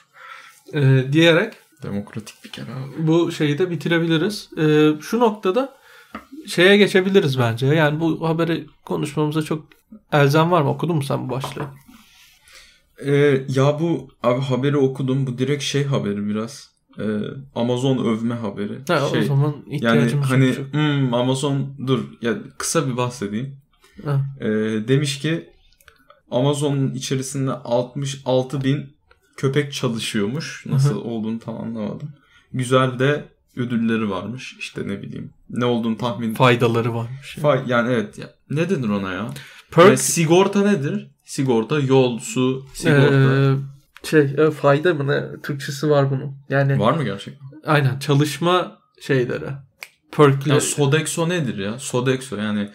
Ee, diyerek Demokratik bir kere abi. bu şeyi de bitirebiliriz. Ee, şu noktada şeye geçebiliriz bence. Yani bu haberi konuşmamıza çok elzem var mı? Okudun mu sen bu başlığı? Ee, ya bu abi haberi okudum. Bu direkt şey haberi biraz. Ee, Amazon övme haberi. Ha, şey, o zaman yani ihtiyacımız hani yok. hmm, Amazon dur ya kısa bir bahsedeyim. Ha. Ee, demiş ki Amazon'un içerisinde 66 bin köpek çalışıyormuş. Nasıl olduğunu tam anlamadım. Güzel de ödülleri varmış. İşte ne bileyim. Ne olduğunu tahmin Faydaları varmış. Yani. Fa- yani evet. Ya, ne denir ona ya? Perk Yani sigorta nedir? Sigorta yol, su, sigorta. Ee, şey e, fayda mı ne? Türkçesi var bunun. Yani Var mı gerçekten? aynen çalışma şeyleri. Perkleri. Ya Sodexo nedir ya? Sodexo yani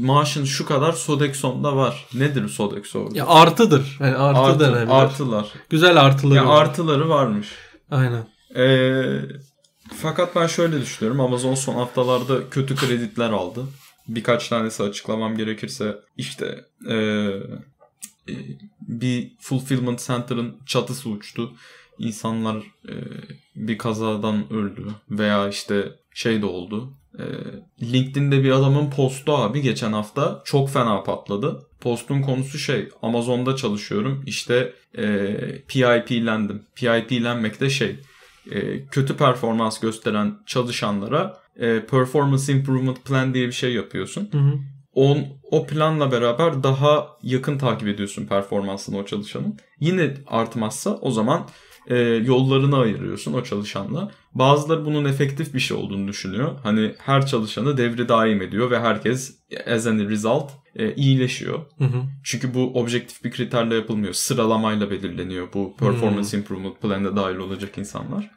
maaşın şu kadar Sodexo'nda var. Nedir Sodexo? Ya artıdır. Yani artı, Artı, artılar. Güzel artıları Ya var. artıları varmış. Aynen. Ee, fakat ben şöyle düşünüyorum. Amazon son haftalarda kötü kreditler aldı. Birkaç tanesi açıklamam gerekirse işte ee, bir fulfillment center'ın çatısı uçtu. İnsanlar e, bir kazadan öldü veya işte şey de oldu. E, LinkedIn'de bir adamın postu abi geçen hafta çok fena patladı. Postun konusu şey Amazon'da çalışıyorum işte e, PIP'lendim. PIP'lenmek de şey e, kötü performans gösteren çalışanlara e, Performance Improvement Plan diye bir şey yapıyorsun. Hı hı. On, o planla beraber daha yakın takip ediyorsun performansını o çalışanın. Yine artmazsa o zaman e, yollarını ayırıyorsun o çalışanla. Bazıları bunun efektif bir şey olduğunu düşünüyor. Hani her çalışanı devri daim ediyor ve herkes as a result e, iyileşiyor. Hı hı. Çünkü bu objektif bir kriterle yapılmıyor. Sıralamayla belirleniyor bu performance improvement plan'e dahil olacak insanlar.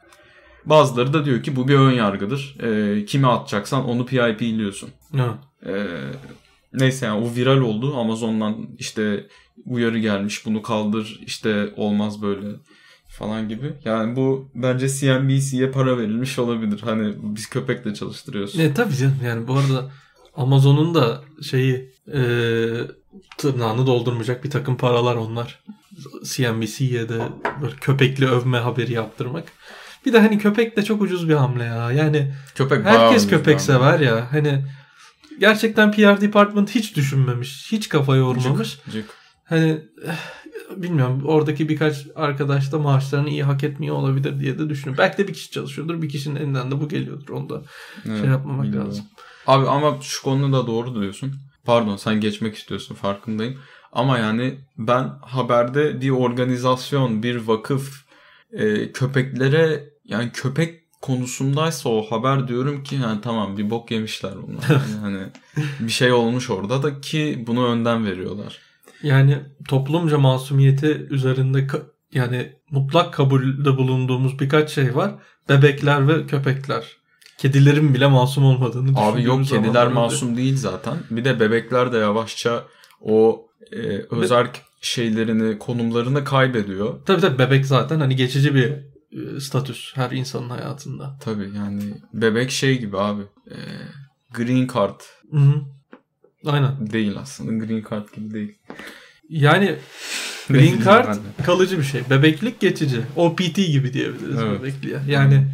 Bazıları da diyor ki bu bir ön yargıdır. E, kimi atacaksan onu PIP'liyorsun. Ee, neyse yani o viral oldu. Amazon'dan işte uyarı gelmiş bunu kaldır işte olmaz böyle falan gibi. Yani bu bence CNBC'ye para verilmiş olabilir. Hani biz köpekle çalıştırıyoruz. Ne tabii canım yani bu arada Amazon'un da şeyi e, tırnağını doldurmayacak bir takım paralar onlar. CNBC'ye de böyle köpekli övme haberi yaptırmak. Bir de hani köpek de çok ucuz bir hamle ya. Yani Köpek herkes köpek sever ya. Hani gerçekten PR department hiç düşünmemiş. Hiç kafa yormamış. Cık, cık. Hani bilmiyorum oradaki birkaç arkadaş da maaşlarını iyi hak etmiyor olabilir diye de düşünüyorum. Belki de bir kişi çalışıyordur. Bir kişinin elinden de bu geliyordur. Onu da Evet, şey yapmamak bilmiyorum. lazım. Abi ama şu konuda doğru diyorsun. Pardon sen geçmek istiyorsun farkındayım. Ama yani ben haberde bir organizasyon, bir vakıf e, köpeklere yani köpek konusundaysa o haber diyorum ki yani tamam bir bok yemişler bunlar. Yani hani bir şey olmuş orada da ki bunu önden veriyorlar. Yani toplumca masumiyeti üzerinde ka- yani mutlak kabulde bulunduğumuz birkaç şey var. Bebekler ve köpekler. Kedilerin bile masum olmadığını Abi yok kediler masum değil zaten. Bir de bebekler de yavaşça o e, özerk şeylerini, konumlarını kaybediyor. Tabii tabii bebek zaten hani geçici bir e, statüs her insanın hayatında. Tabii yani bebek şey gibi abi. E, green card Hı hı. Aynen. değil aslında. Green card gibi değil. Yani green card kalıcı bir şey. Bebeklik geçici. OPT gibi diyebiliriz Evet. bebekliğe. Yani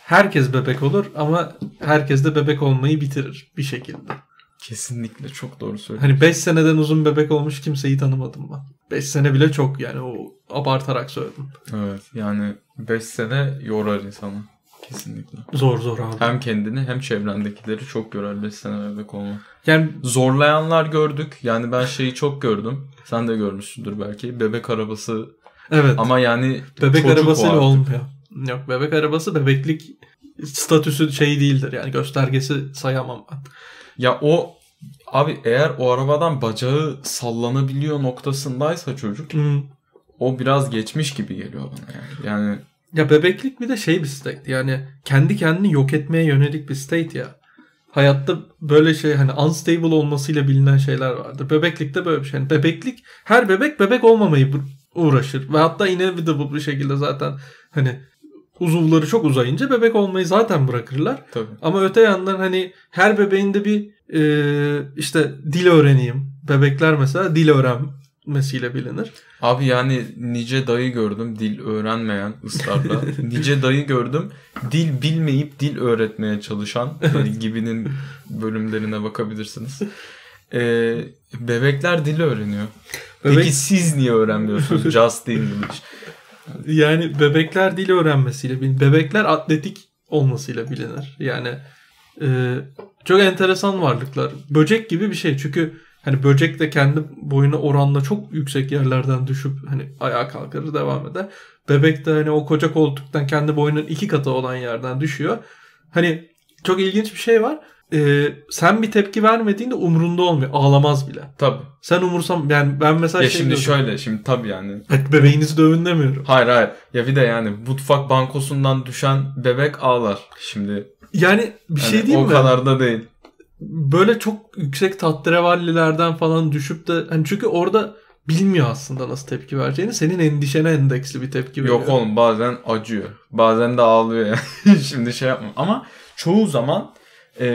herkes bebek olur ama herkes de bebek olmayı bitirir bir şekilde. Kesinlikle çok doğru söylüyorsun. Hani 5 seneden uzun bebek olmuş kimseyi tanımadım ben. 5 sene bile çok yani o abartarak söyledim. Evet yani 5 sene yorar insanı. Kesinlikle. Zor zor abi. Hem kendini hem çevrendekileri çok 5 sene bebek olmak. Yani Zorlayanlar gördük. Yani ben şeyi çok gördüm. Sen de görmüşsündür belki. Bebek arabası evet ama yani bebek arabasıyla olmuyor. Yok bebek arabası bebeklik statüsü şey değildir yani göstergesi sayamam ben. Ya o abi eğer o arabadan bacağı sallanabiliyor noktasındaysa çocuk Hmm. o biraz geçmiş gibi geliyor bana yani. Yani Ya bebeklik bir de şey bir state yani kendi kendini yok etmeye yönelik bir state ya. Hayatta böyle şey hani unstable olmasıyla bilinen şeyler vardır. Bebeklikte böyle bir şey. Yani bebeklik her bebek bebek olmamayı uğraşır. Ve hatta inevitable bir şekilde zaten hani uzuvları çok uzayınca bebek olmayı zaten bırakırlar. tabii. Ama öte yandan hani her bebeğin de bir e, işte dil öğreneyim. Bebekler mesela dil öğrenmesiyle bilinir. Abi yani nice dayı gördüm dil öğrenmeyen ısrarla. nice dayı gördüm dil bilmeyip dil öğretmeye çalışan yani gibinin bölümlerine bakabilirsiniz. Ee, bebekler dil öğreniyor. Bebek- Peki siz niye öğrenmiyorsunuz Just English? Yani bebekler dil öğrenmesiyle bilinir. Bebekler atletik olmasıyla bilinir. Yani e, çok enteresan varlıklar. Böcek gibi bir şey. Çünkü hani böcek de kendi boyuna oranla çok yüksek yerlerden düşüp hani ayağa kalkar devam eder. Bebek de hani o koca koltuktan kendi boyunun iki katı olan yerden düşüyor. Hani çok ilginç bir şey var. E, sen bir tepki vermediğinde umrunda olmuyor. Ağlamaz bile. Tabii. Sen umursam yani ben mesela Ya şey şimdi diyordum. şöyle şimdi tabii yani Hadi bebeğinizi dövün demiyorum. Hayır hayır. Ya bir de yani mutfak bankosundan düşen bebek ağlar. Şimdi Yani bir hani şey değil o mi? kadar da değil. Böyle çok yüksek tahterevallilerden falan düşüp de hani çünkü orada bilmiyor aslında nasıl tepki vereceğini. Senin endişene endeksli bir tepki veriyor. Yok oğlum bazen acıyor. Bazen de ağlıyor yani. Şimdi şey yapma. Ama çoğu zaman e,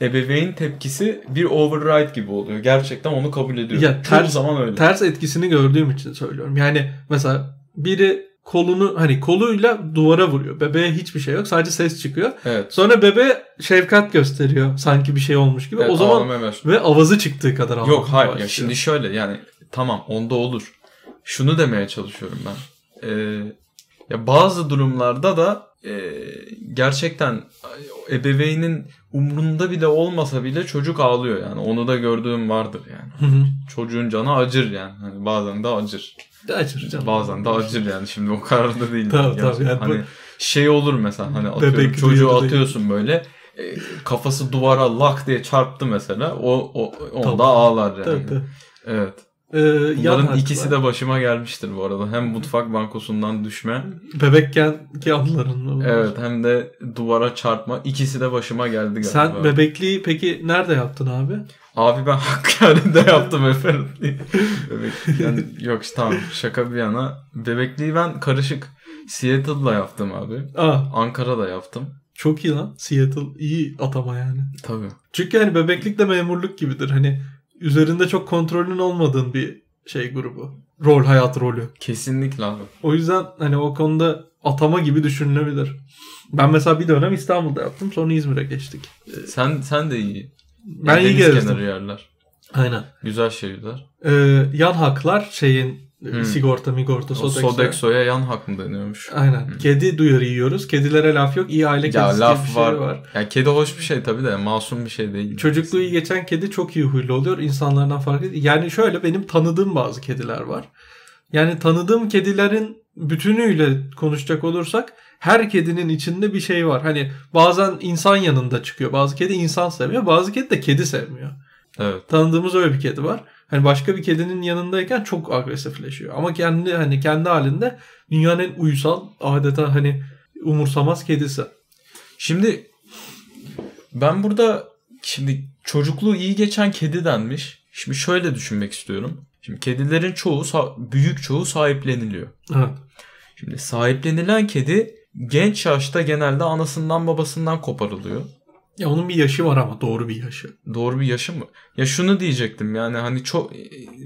ebeveyn tepkisi bir override gibi oluyor. Gerçekten onu kabul ediyor. Ya çoğu ters- zaman öyle. Ters etkisini gördüğüm için söylüyorum. Yani mesela biri kolunu hani koluyla duvara vuruyor. Bebeğe hiçbir şey yok. Sadece ses çıkıyor. evet. Sonra bebeğe şefkat gösteriyor. Sanki bir şey olmuş gibi. Evet, o zaman ve avazı çıktığı kadar ağlamaya Yok hayır. Ya başlıyor. şimdi şöyle yani tamam onda olur. Şunu demeye çalışıyorum ben. Ee, ya bazı durumlarda da e, gerçekten ebeveynin umrunda bile olmasa bile çocuk ağlıyor yani. Onu da gördüğüm vardır yani. Hı hı. Çocuğun canı acır yani. Hani bazen de acır. Acır canım. Bazen de acır yani. Şimdi o kadar da değil. Tabii, tabii. Yani bu- hani şey olur mesela hani atıyorum Bebek çocuğu duyuyor değil. atıyorsun böyle e, kafası duvara lak diye çarptı mesela. O, o onda Tabii. ağlar yani. Tabii, tabii. Evet. Ee, Bunların ikisi de başıma gelmiştir bu arada. Hem mutfak bankosundan düşme, bebekken ki bunlar? evet hem de duvara çarpma. İkisi de başıma geldi galiba. Sen bebekliği peki nerede yaptın abi? Abi ben Hakkari'de yaptım efendim. Bebek, yani yok tamam şaka bir yana. Bebekliği ben karışık Seattle'da yaptım abi. Aa, Ankara'da yaptım. çok iyi lan. Seattle iyi atama yani. Tabii. Çünkü hani bebeklik de memurluk gibidir. Hani üzerinde çok kontrolün olmadığın bir şey grubu. Rol hayat rolü. Kesinlikle abi. O yüzden hani o konuda atama gibi düşünülebilir. Ben mesela bir dönem İstanbul'da yaptım. Sonra İzmir'e geçtik. Ee, Sen sen de iyi. Ben iyi Deniz gezdim. kenarı yerler. Aynen. Güzel şehirler. Ee, yan haklar şeyin e, Hmm. sigorta migorta Sodexo. Sodexo'ya yan hak mı deniyormuş? Aynen. Hmm. Kedi duyarı yiyoruz. Kedilere laf yok. İyi aile Ya kedisi diye bir laf şey var. var. Ya kedi hoş bir şey tabii de masum bir şey değil. Çocukluğu iyi geçen kedi çok iyi huylu oluyor. İnsanlardan farklı. Yani şöyle benim tanıdığım bazı kediler var. Yani tanıdığım kedilerin bütünüyle konuşacak olursak her kedinin içinde bir şey var. Hani bazen insan yanında çıkıyor. Bazı kedi insan sevmiyor. Bazı kedi de kedi sevmiyor. Evet. Tanıdığımız öyle bir kedi var. Hani başka bir kedinin yanındayken çok agresifleşiyor. Ama kendi hani kendi halinde dünyanın en uysal adeta hani umursamaz kedisi. Şimdi ben burada şimdi çocukluğu iyi geçen kedi denmiş. Şimdi şöyle düşünmek istiyorum. Şimdi kedilerin çoğu büyük çoğu sahipleniliyor. Evet. Şimdi sahiplenilen kedi genç yaşta genelde anasından babasından koparılıyor. Ya onun bir yaşı var ama doğru bir yaşı. Doğru bir yaşı mı? Ya şunu diyecektim yani hani çok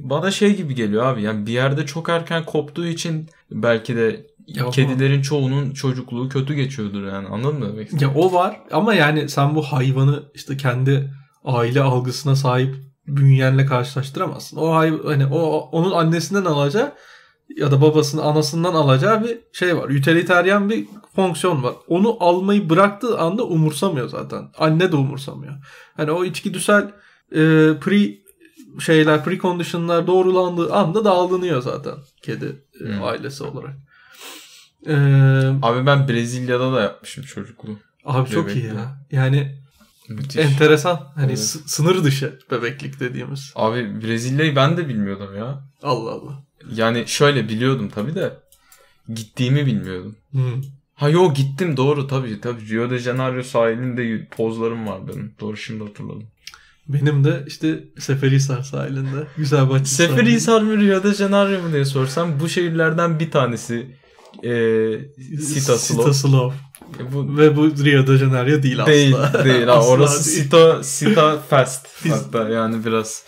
bana şey gibi geliyor abi yani bir yerde çok erken koptuğu için belki de Ya kedilerin çoğunun çocukluğu kötü geçiyordur yani anladın mı demek? Ya o var ama yani sen bu hayvanı işte kendi aile algısına sahip bünyenle karşılaştıramazsın. O hay hani o onun annesinden alacağı ya da babasının anasından alacağı bir şey var. Utilitarian bir fonksiyon var. Onu almayı bıraktığı anda umursamıyor zaten. Anne de umursamıyor. Hani o içgüdüsel e, pre şeyler, preconditionlar doğrulandığı anda dağılınıyor zaten kedi e, Hmm. ailesi olarak. E, Abi ben Brezilya'da da yapmışım çocukluğu. abi çok iyi ya. Yani Müthiş. enteresan. Hani Evet. sı- sınır dışı bebeklik dediğimiz. Abi Brezilya'yı ben de bilmiyordum ya. Allah Allah. Yani şöyle biliyordum tabii de gittiğimi bilmiyordum. Hmm. Ha yo gittim doğru tabii tabii Rio de Janeiro sahilinde pozlarım var benim. Doğru şimdi hatırladım. Benim de işte Seferihisar sahilinde. Güzelbahçe sahilinde. Seferihisar mı Rio de Janeiro mu diye sorsam bu şehirlerden bir tanesi e, Sita Slow. Sita Slow. E, bu Ve bu Rio de Janeiro değil, değil asla. değil. Asla orası değil. Sita Sita Fest hatta yani biraz.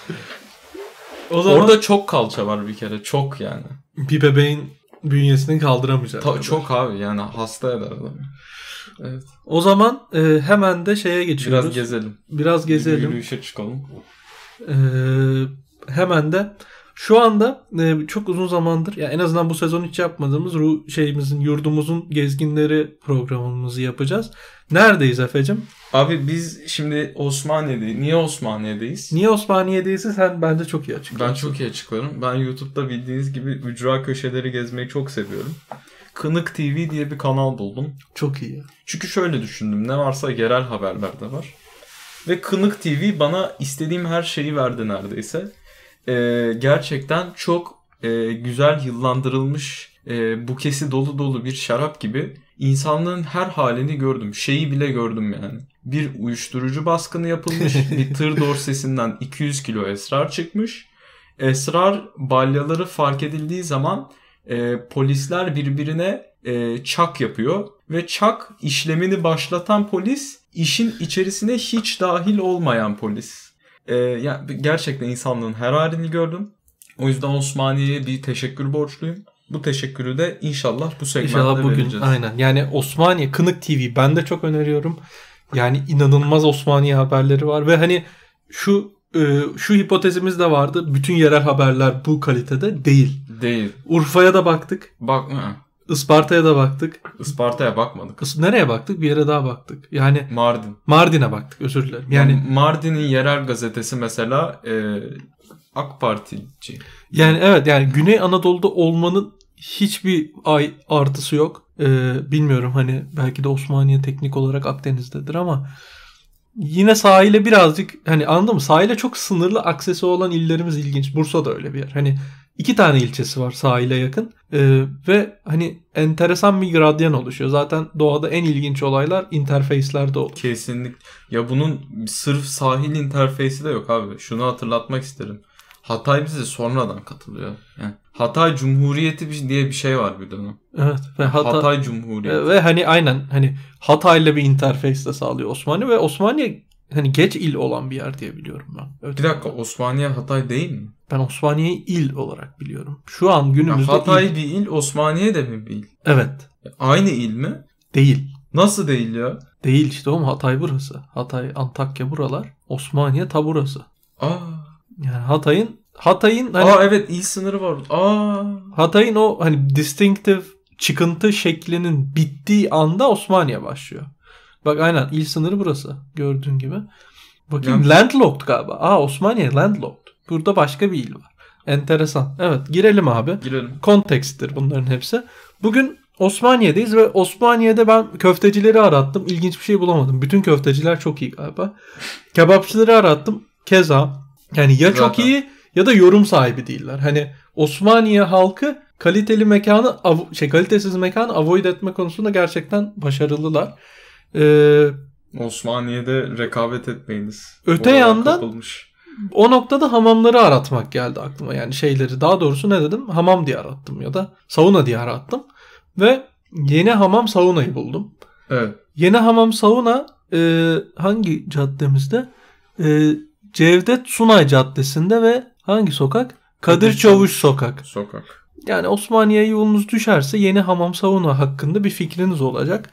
O zaman Orada çok kalça var bir kere çok yani. bir bebeğin bünyesini kaldıramayacak. Ta- çok abi yani hasta eder adamı. Evet. O zaman e, hemen de şeye geçiyoruz. Biraz gezelim. Biraz gezelim. Yürüyüşe çıkalım. Ee, hemen de şu anda e, çok uzun zamandır ya en azından bu sezon hiç yapmadığımız ru şeyimizin yurdumuzun gezginleri programımızı yapacağız. Neredeyiz Efe'cim? Abi biz şimdi Osmaniye'deyiz. Niye Osmaniye'deyiz? Niye Osmaniye'deyse sen bence çok iyi açıklarsın. Ben çok iyi açıklarım. Ben YouTube'da bildiğiniz gibi ücra köşeleri gezmeyi çok seviyorum. Kınık TV diye bir kanal buldum. Çok iyi. Çünkü şöyle düşündüm. Ne varsa yerel haberler de var. Ve Kınık TV bana istediğim her şeyi verdi neredeyse. Ee, gerçekten çok e, güzel yıllandırılmış e, bukesi dolu dolu bir şarap gibi insanlığın her halini gördüm. Şeyi bile gördüm yani. Bir uyuşturucu baskını yapılmış. bir tır dorsesinden 200 kilo esrar çıkmış. Esrar balyaları fark edildiği zaman e, polisler birbirine e, çak yapıyor ve çak işlemini başlatan polis işin içerisine hiç dahil olmayan polis. E, yani gerçekten insanlığın her halini gördüm. O yüzden Osmaniye'ye bir teşekkür borçluyum. Bu teşekkürü de inşallah bu segmentte İnşallah bugün vereceğiz. aynen. Yani Osmaniye Kınık TV ben de çok öneriyorum. Yani inanılmaz Osmaniye haberleri var ve hani şu e, şu hipotezimiz de vardı. Bütün yerel haberler bu kalitede değil. Değil. Urfa'ya da baktık. Bak hı, Isparta'ya da baktık. Isparta'ya bakmadık. Is- Nereye baktık? Bir yere daha baktık. Yani Mardin. Mardin'e baktık özür dilerim. Yani Mardin'in yerel gazetesi mesela e, AK Partici. yani evet yani Güney Anadolu'da olmanın hiçbir ay artısı yok. Ee, bilmiyorum hani belki de Osmaniye teknik olarak Akdeniz'dedir ama yine sahile birazcık hani anladın mı? Sahile çok sınırlı aksesi olan illerimiz ilginç. Bursa da öyle bir yer. Hani iki tane ilçesi var sahile yakın Ee, ve hani enteresan bir gradyan oluşuyor. Zaten doğada en ilginç olaylar interfeyslerde olur. Kesinlikle. Ya bunun sırf sahil interfeysi de yok abi. Şunu hatırlatmak isterim. Hatay bize sonradan katılıyor. Yani Hatay Cumhuriyeti diye bir şey var bir dönem. Evet ve Hatay, Hatay Cumhuriyeti. ve hani aynen hani Hatay'la bir interfeys de sağlıyor Osmaniye ve Osmaniye hani geç il olan bir yer diye biliyorum ben. Bir dakika Osmaniye Hatay değil mi? Ben Osmaniye'yi il olarak biliyorum. Şu an Ya günümüzde Hatay il. bir il, Osmaniye de mi bir il? Evet. Aynı il mi? Değil. Nasıl değil ya? Değil işte oğlum Hatay burası. Hatay, Antakya buralar. Osmaniye ta burası. Aa. Yani Hatay'ın Hatay'ın hani Aa evet il sınırı var. Aa. Hatay'ın o hani distinctive çıkıntı şeklinin bittiği anda Osmaniye başlıyor. Bak aynen il sınırı burası gördüğün gibi. Bakayım Ya- landlocked galiba. Aa Osmaniye landlocked. Burada başka bir il var. Enteresan. Evet girelim abi. Girelim. Konteksttir bunların hepsi. Bugün Osmaniye'deyiz ve Osmaniye'de ben köftecileri arattım. İlginç bir şey bulamadım. Bütün köfteciler çok iyi galiba. Kebapçıları arattım. Keza. Yani ya çok Zaten. iyi ya da yorum sahibi değiller. Hani Osmaniye halkı kaliteli mekanı av- şey kalitesiz mekanı avoid etme konusunda gerçekten başarılılar. Ee, Osmaniye'de rekabet etmeyiniz. Öte Oralar yandan- kapılmış. o noktada hamamları aratmak geldi aklıma. Yani şeyleri daha doğrusu ne dedim? Hamam diye arattım ya da sauna diye arattım. Ve yeni hamam saunayı buldum. Evet. Yeni hamam sauna e, hangi caddemizde? E, Cevdet Sunay Caddesi'nde ve hangi sokak? Kadir Kadir Çavuş Çavuş. Sokak. Sokak. Yani Osmaniye yolunuz düşerse yeni hamam sauna hakkında bir fikriniz olacak.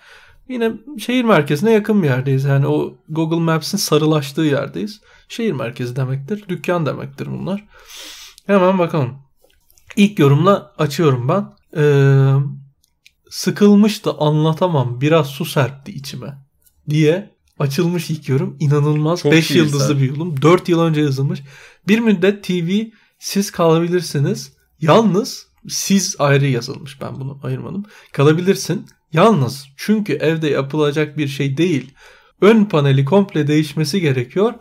Yine şehir merkezine yakın bir yerdeyiz. Yani o Google Maps'in sarılaştığı yerdeyiz. Şehir merkezi demektir. Dükkan demektir bunlar. Hemen bakalım. İlk yorumla açıyorum ben. Ee, sıkılmıştı anlatamam biraz su serpti içime diye açılmış ilk yorum. İnanılmaz. Çok 5 iyi yıldızlı bir yorum. 4 yıl önce yazılmış. Bir müddet TV siz kalabilirsiniz. Yalnız siz ayrı yazılmış. Ben bunu ayırmadım. Kalabilirsin. Yalnız çünkü evde yapılacak bir şey değil. Ön paneli komple değişmesi gerekiyor.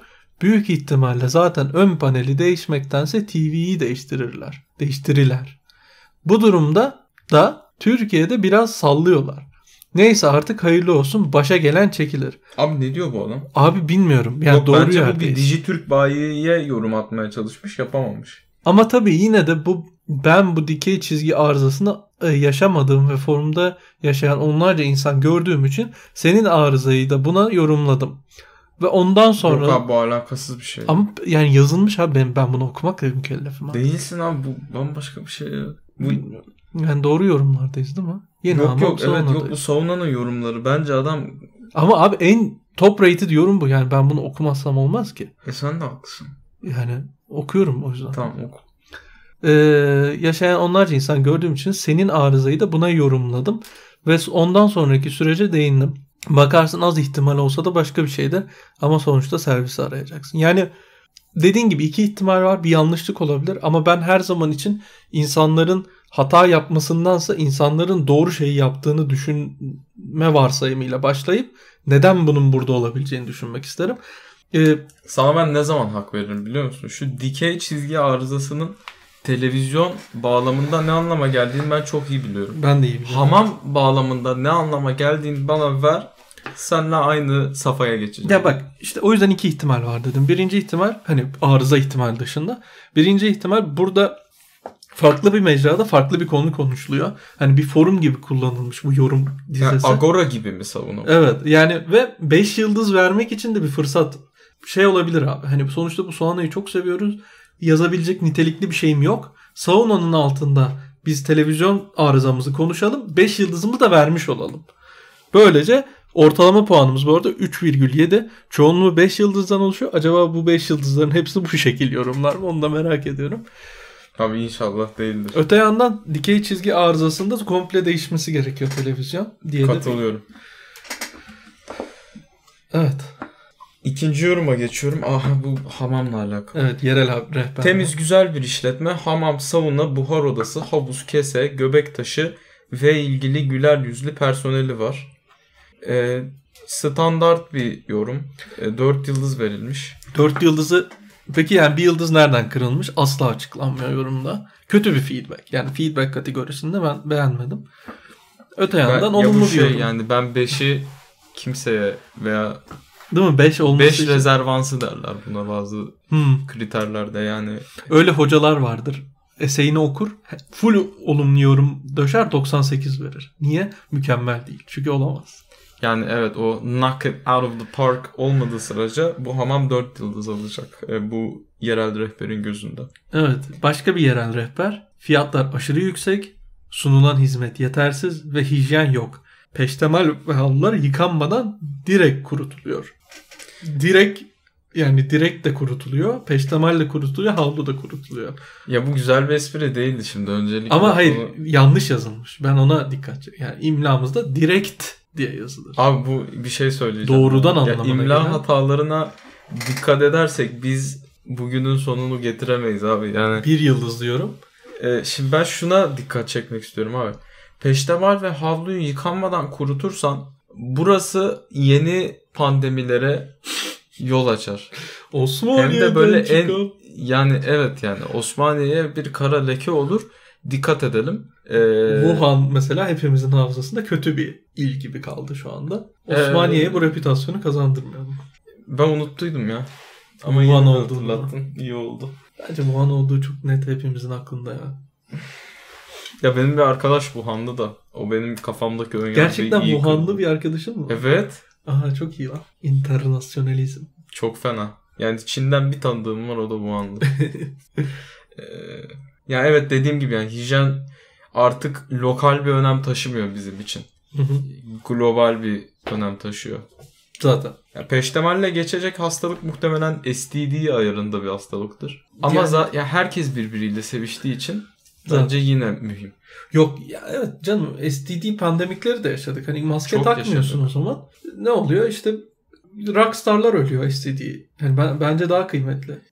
Büyük ihtimalle zaten ön paneli değişmektense TV'yi değiştirirler. Değiştirirler. Bu durumda da Türkiye'de biraz sallıyorlar. Neyse artık hayırlı olsun. Başa gelen çekilir. Abi ne diyor bu adam? Abi bilmiyorum. Yani Yok, doğru bence bu bir yerdeyiz. Dijitürk bayiye yorum atmaya çalışmış yapamamış. Ama tabii yine de bu ben bu dikey çizgi arızasını e, yaşamadığım ve forumda yaşayan onlarca insan gördüğüm için senin arızayı da buna yorumladım. Ve ondan sonra Yok abi bu alakasız bir şey. ama yani yazılmış abi ben, ben bunu okumakla mükellefim abi. Değilsin abi bu bambaşka bir şey. Bu... Yani doğru yorumlardayız değil mi? Yeni yok yok evet yok bu savunanın yorumları. Bence adam Ama abi en top rated yorum bu. Yani ben bunu okumazsam olmaz ki. e sen de haklısın. Yani okuyorum o yüzden. Tamam oku. Ee, yaşayan onlarca insan gördüğüm için senin arızayı da buna yorumladım. Ve ondan sonraki sürece değindim. Bakarsın az ihtimal olsa da başka bir şeydir. Ama sonuçta servisi arayacaksın. Yani dediğin gibi iki ihtimal var. Bir yanlışlık olabilir. Ama ben her zaman için insanların hata yapmasındansa insanların doğru şeyi yaptığını düşünme varsayımıyla başlayıp neden bunun burada olabileceğini düşünmek isterim. Ee, Sana ben ne zaman hak veririm biliyor musun? Şu dikey çizgi arızasının televizyon bağlamında ne anlama geldiğini ben çok iyi biliyorum. ben de iyi biliyorum. Hamam bağlamında ne anlama geldiğini bana ver. Seninle aynı safhaya geçeceğim. Ya bak işte o yüzden iki ihtimal var dedim. Birinci ihtimal hani arıza ihtimal dışında. Birinci ihtimal burada farklı bir mecrada farklı bir konu konuşuluyor. Hani bir forum gibi kullanılmış bu yorum Yani dizisi. Agora gibi mi savunuyor? Evet yani ve 5 yıldız vermek için de bir fırsat şey olabilir abi. Hani sonuçta bu Sauna'yı çok seviyoruz. Yazabilecek nitelikli bir şeyim yok. Sauna'nın altında biz televizyon arızamızı konuşalım. 5 yıldızımı da vermiş olalım. Böylece ortalama puanımız bu arada 3,7. Çoğunluğu 5 yıldızdan oluşuyor. Acaba bu 5 yıldızların hepsi bu şekil yorumlar mı? Onu da merak ediyorum. Abi inşallah değildir. Öte yandan dikey çizgi arızasında komple değişmesi gerekiyor televizyon diye de. Katılıyorum. Evet. İkinci yoruma geçiyorum. Aha bu hamamla alakalı. Evet yerel rehber. Temiz güzel bir işletme. Hamam, sauna, buhar odası, havuz, kese, göbek taşı ve ilgili güler yüzlü personeli var. Ee, standart bir yorum. Ee, 4 yıldız verilmiş. 4 yıldızı peki yani bir yıldız nereden kırılmış asla açıklanmıyor yorumda. Kötü bir feedback. Yani feedback kategorisinde ben beğenmedim. Öte yandan Ben- ya bu olumlu bir şey yorum. yani ben 5'i kimseye veya Değil mi? 5 olması 5 için- rezervansı derler buna bazı Hmm. kriterlerde yani. Öyle hocalar vardır. Eseğini okur. Full olumlu yorum döşer 98 verir. Niye? Mükemmel değil. Çünkü olamaz. Yani evet o knock it out of the park olmadığı sırada bu hamam 4 yıldız alacak. E, bu yerel rehberin gözünde. Evet. Başka bir yerel rehber. Fiyatlar aşırı yüksek. Sunulan hizmet yetersiz ve hijyen yok. Peştemal ve halılar yıkanmadan direkt kurutuluyor. Direkt yani direkt de kurutuluyor. Peştemal de kurutuluyor. Havlu da kurutuluyor. Ya bu güzel bir espri değildi şimdi öncelikle. Ama hayır Onu- yanlış yazılmış. Ben ona dikkat çek- Yani imlamızda direkt diye yazılır. Abi bu bir şey söyleyeceğim. Doğrudan ya anlamına imla gelen- hatalarına dikkat edersek biz bugünün sonunu getiremeyiz abi. Yani Bir yıldız diyorum. e, şimdi ben şuna dikkat çekmek istiyorum abi. Peştemal ve havluyu yıkanmadan kurutursan burası yeni pandemilere yol açar. Osmaniye'den Hem de böyle en çıkan- yani evet yani Osmaniye'ye bir kara leke olur. Dikkat edelim. Ee, Wuhan mesela hepimizin hafızasında kötü bir il gibi kaldı şu anda. Osmaniye'ye Ee, bu reputasyonu kazandırmayalım. Ben unuttuydum ya. Ama Wuhan olduğunu. hatırlattın. İyi oldu. Bence Wuhan olduğu çok net hepimizin aklında ya. Ya benim bir arkadaş Wuhan'da da. O benim kafamdaki ön Gerçekten Wuhanlı bir arkadaşın mı? Evet. Aha çok iyi lan. İnternasyonalizm. Çok fena. Yani Çin'den bir tanıdığım var o da Wuhanlı. Ee, ya evet dediğim gibi yani hijyen artık lokal bir önem taşımıyor bizim için. Hı hı. Global bir önem taşıyor. Zaten. Ya peştemalle geçecek hastalık muhtemelen STD ayarında bir hastalıktır. Ama Yani- za- ya herkes birbiriyle seviştiği için Bence yine mühim. Yok ya evet canım STD pandemikleri de yaşadık. Hani maske Çok takmıyorsun yaşadık. o zaman. Ne oluyor? İşte rockstarlar ölüyor STD. Yani ben, bence daha kıymetli.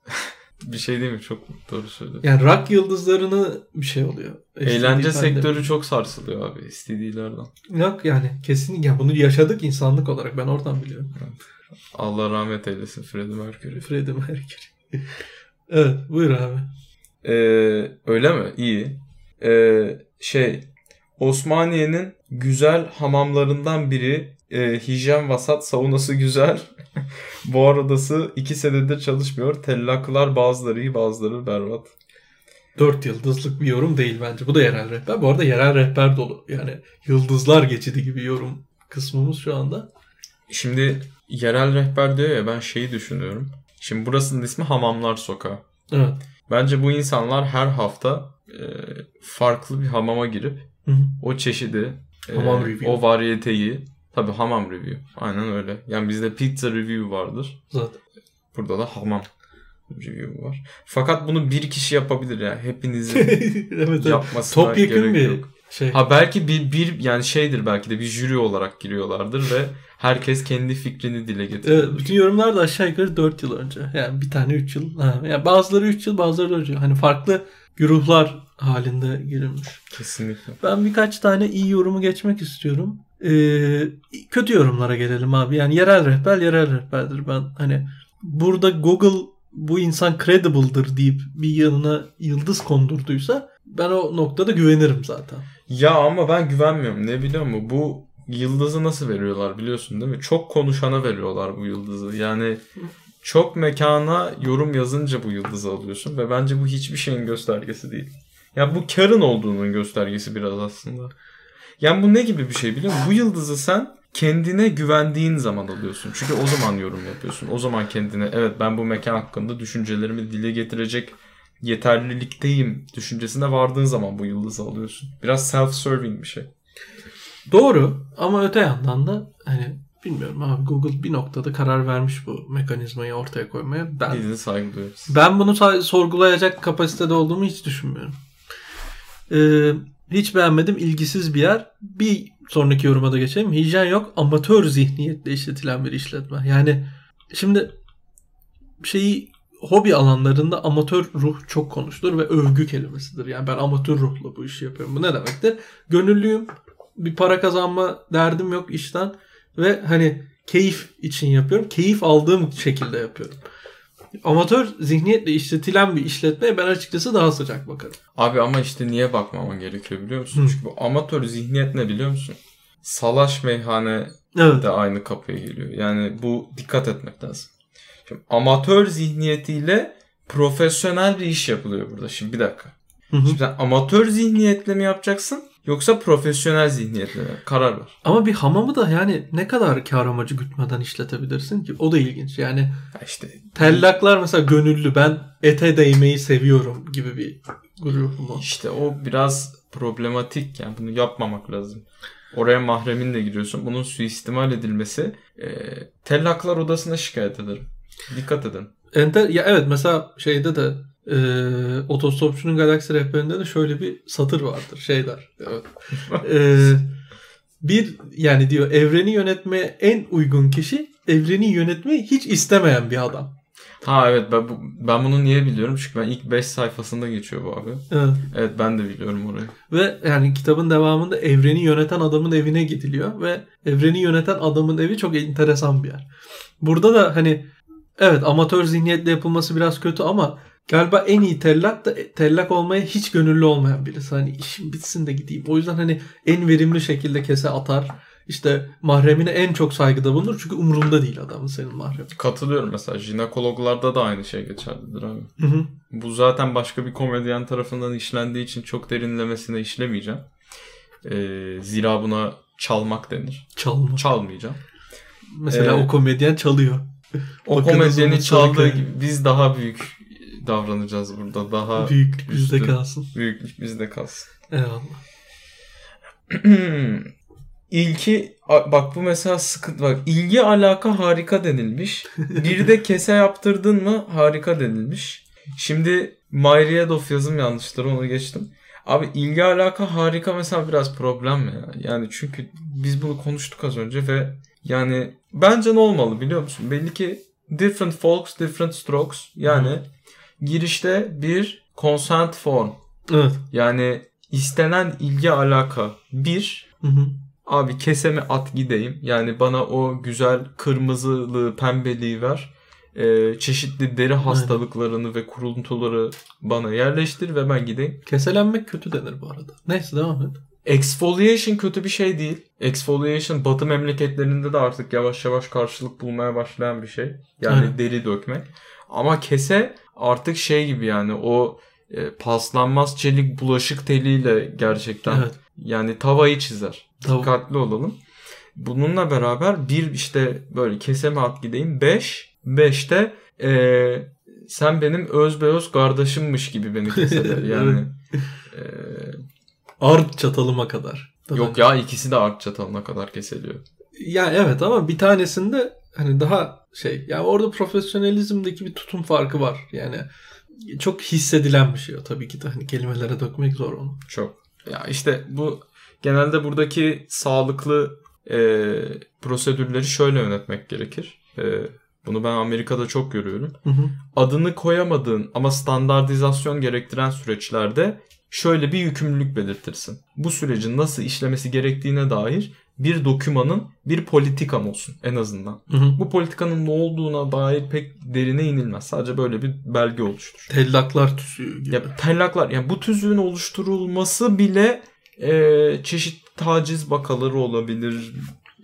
Bir şey değil mi? Çok doğru söylüyorsun. Yani rock yıldızlarını bir şey oluyor. STD Eğlence pandemi. sektörü çok sarsılıyor abi STD'lerden. Yok yani kesin ya bunu yaşadık insanlık olarak ben oradan biliyorum. Allah rahmet eylesin Freddie Mercury. Freddie Mercury. evet buyur abi. Ee, öyle mi? İyi. Ee, şey Osmaniye'nin güzel hamamlarından biri e, hijyen vasat saunası güzel. Bu aradası iki senedir çalışmıyor. Tellaklar bazıları iyi bazıları berbat. Dört yıldızlık bir yorum değil bence. Bu da yerel rehber. Bu arada yerel rehber dolu. Yani yıldızlar geçidi gibi yorum kısmımız şu anda. Şimdi yerel rehber diyor ya ben şeyi düşünüyorum. Şimdi burasının ismi Hamamlar Sokağı. Evet. Bence bu insanlar her hafta e, farklı bir hamama girip Hı hı. o çeşidi, e, Hamam review. o varyeteyi tabi hamam review. Aynen öyle. Yani bizde pizza review vardır. Zaten. Burada da hamam review var. Fakat bunu bir kişi yapabilir ya. Hepinizin evet, yapmasına Topyekun gerek bir yok. Şey. Ha belki bir, bir yani şeydir belki de bir jüri olarak giriyorlardır ve herkes kendi fikrini dile getiriyor. Evet, bütün yorumlar da aşağı yukarı 4 yıl önce. Yani bir tane 3 yıl. Ha, yani bazıları 3 yıl bazıları 4 yıl. Hani farklı güruhlar halinde girilmiş. Kesinlikle. Ben birkaç tane iyi yorumu geçmek istiyorum. Ee, kötü yorumlara gelelim abi. Yani yerel rehber yerel rehberdir. Ben hani burada Google bu insan credible'dır deyip bir yanına yıldız kondurduysa ben o noktada güvenirim zaten. Ya ama ben güvenmiyorum. Ne biliyor musun? Bu yıldızı nasıl veriyorlar biliyorsun değil mi? Çok konuşana veriyorlar bu yıldızı. Yani çok mekana yorum yazınca bu yıldızı alıyorsun ve bence bu hiçbir şeyin göstergesi değil. Ya bu karın olduğunun göstergesi biraz aslında. Yani bu ne gibi bir şey biliyor musun? Bu yıldızı sen kendine güvendiğin zaman alıyorsun. Çünkü o zaman yorum yapıyorsun. O zaman kendine evet ben bu mekan hakkında düşüncelerimi dile getirecek yeterlilikteyim düşüncesine vardığın zaman bu yıldızı alıyorsun. Biraz self-serving bir şey. Doğru ama öte yandan da hani bilmiyorum abi Google bir noktada karar vermiş bu mekanizmayı ortaya koymaya. Ben de saygı duyuyoruz. Ben bunu sorgulayacak kapasitede olduğumu hiç düşünmüyorum. Ee, hiç beğenmedim. ilgisiz bir yer. Bir sonraki yoruma da geçelim. Hijyen yok. Amatör zihniyetle işletilen bir işletme. Yani şimdi şeyi hobi alanlarında amatör ruh çok konuşulur ve övgü kelimesidir. Yani ben amatör ruhla bu işi yapıyorum. Bu ne demektir? Gönüllüyüm. Bir para kazanma derdim yok işten ve hani keyif için yapıyorum. Keyif aldığım şekilde yapıyorum. Amatör zihniyetle işletilen bir işletmeye ben açıkçası daha sıcak bakarım. Abi ama işte niye bakmaman gerekiyor biliyor musun? Hı. Çünkü bu amatör zihniyet ne biliyor musun? Salaş meyhane Evet. de aynı kapıya geliyor. Yani bu dikkat etmek lazım. Şimdi amatör zihniyetiyle profesyonel bir iş yapılıyor burada. Şimdi bir dakika. Hı hı. Şimdi sen amatör zihniyetle mi yapacaksın? yoksa profesyonel zihniyetle mi? Karar ver. Ama bir hamamı da yani ne kadar kar amacı gütmeden işletebilirsin ki? O da ilginç. Yani Ya işte tellaklar mesela gönüllü ben ete değmeyi seviyorum gibi bir grup mu? işte o biraz problematik yani bunu yapmamak lazım. Oraya mahreminle giriyorsun. Bunun suistimal edilmesi e, tellaklar odasına şikayet ederim. Dikkat edin. Enter, ya evet mesela şeyde de e, Otostopçunun Galaksi Rehberi'nde de şöyle bir satır vardır. Şey der. Evet. E, bir yani diyor evreni yönetmeye en uygun kişi evreni yönetmeyi hiç istemeyen bir adam. Ha evet ben, bu, ben bunu niye biliyorum? Çünkü ben ilk 5 sayfasında geçiyor bu abi. Evet. Evet ben de biliyorum orayı. Ve yani kitabın devamında evreni yöneten adamın evine gidiliyor ve evreni yöneten adamın evi çok enteresan bir yer. Burada da hani evet amatör zihniyetle yapılması biraz kötü ama galiba en iyi tellak da tellak olmaya hiç gönüllü olmayan birisi. Hani işim bitsin de gideyim. O yüzden hani en verimli şekilde kese atar. İşte mahremine en çok saygıda bulunur. Çünkü umurunda değil adamın senin mahremin. Katılıyorum mesela jinekologlarda da aynı şey geçerlidir abi. Hı hı. Bu zaten başka bir komedyen tarafından işlendiği için çok derinlemesine işlemeyeceğim. Ee, zira buna çalmak denir. Çalma. Çalmayacağım. Mesela Ee, o komedyen çalıyor. O komedyenin çaldığı gibi biz daha büyük davranacağız burada. Daha Büyüklük bizde kalsın. büyüklük bizde kalsın. Eyvallah. İlki bak bu mesela sıkıntı bak ilgi alaka harika denilmiş. Bir de kese yaptırdın mı harika denilmiş. Şimdi Myriadoff yazım yanlışları onu geçtim. Abi ilgi alaka harika mesela biraz problem mi ya? Yani çünkü biz bunu konuştuk az önce ve yani bence ne olmalı biliyor musun? Belli ki different folks, different strokes. Yani girişte bir consent form. Evet. Yani istenen ilgi alaka bir Hı hı. Abi keseme at gideyim. Yani bana o güzel kırmızılığı, pembeliği ver. Ee, çeşitli deri hastalıklarını ve kuruntuları bana yerleştir ve ben gideyim. Keselenmek kötü denir bu arada. Neyse devam et. Exfoliation kötü bir şey değil. Exfoliation batı memleketlerinde de artık yavaş yavaş karşılık bulmaya başlayan bir şey. Yani Aynen. deri dökmek. Ama kese artık şey gibi yani o e, paslanmaz çelik bulaşık teliyle gerçekten Evet. yani tavayı çizer. Tav- Dikkatli olalım. Bununla beraber bir işte böyle keseme at gideyim. Beş. Beşte eee, sen benim özbeöz kardeşimmiş gibi beni keseler. Yani eee, Art çatalıma kadar. Tabii. yok ya ikisi de art çatalına kadar kesiliyor. Ya evet ama bir tanesinde hani daha şey yani orada profesyonelizmdeki bir tutum farkı var. Yani çok hissedilen bir şey o tabii ki de hani kelimelere dökmek zor onu. Çok. Ya işte bu genelde buradaki sağlıklı eee, prosedürleri şöyle yönetmek gerekir. Eee, bunu ben Amerika'da çok görüyorum. Hı hı. adını koyamadığın ama standartizasyon gerektiren süreçlerde şöyle bir yükümlülük belirtirsin. Bu sürecin nasıl işlemesi gerektiğine dair bir dokümanın bir politikan olsun en azından. Hı hı. Bu politikanın ne olduğuna dair pek derine inilmez. Sadece böyle bir belge oluşturur. Tellaklar tüsüğü gibi. Ya tellaklar yani bu tüzüğün oluşturulması bile e, çeşitli taciz vakaları olabilir.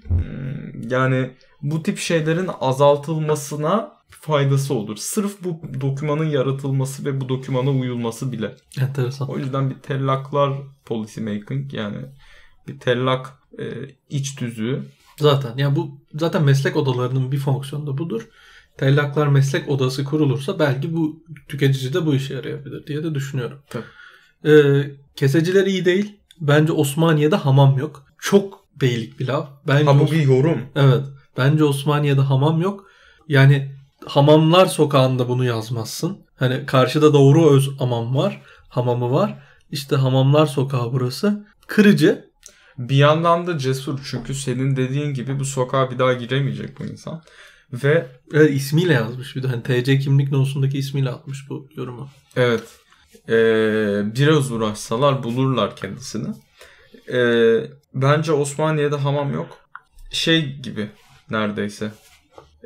Hmm, Yani bu tip şeylerin azaltılmasına faydası olur. Sırf bu dokümanın yaratılması ve bu dokümana uyulması bile. Enteresan. O yüzden bir tellaklar policy making yani bir tellak e, iç tüzüğü. Zaten ya bu zaten meslek odalarının bir fonksiyonu da budur. Tellaklar meslek odası kurulursa belki bu tüketici de bu işe yarayabilir diye de düşünüyorum. Tabii. Ee, keseciler iyi değil. Bence Osmaniye'de hamam yok. Çok beylik bir laf. Bence Ha bu bir yorum. Evet. Bence Osmaniye'de hamam yok. Yani hamamlar sokağında bunu yazmazsın. Hani karşıda doğru öz hamam var. Hamamı var. İşte hamamlar sokağı burası. Kırıcı. Bir yandan da cesur çünkü senin dediğin gibi bu sokağa bir daha giremeyecek bu insan. Ve Evet, ismiyle yazmış bir de. Hani TC kimlik nosundaki ismiyle atmış bu yorumu. Evet. Ee, biraz uğraşsalar bulurlar kendisini. Ee, bence Osmaniye'de hamam yok. Şey gibi neredeyse.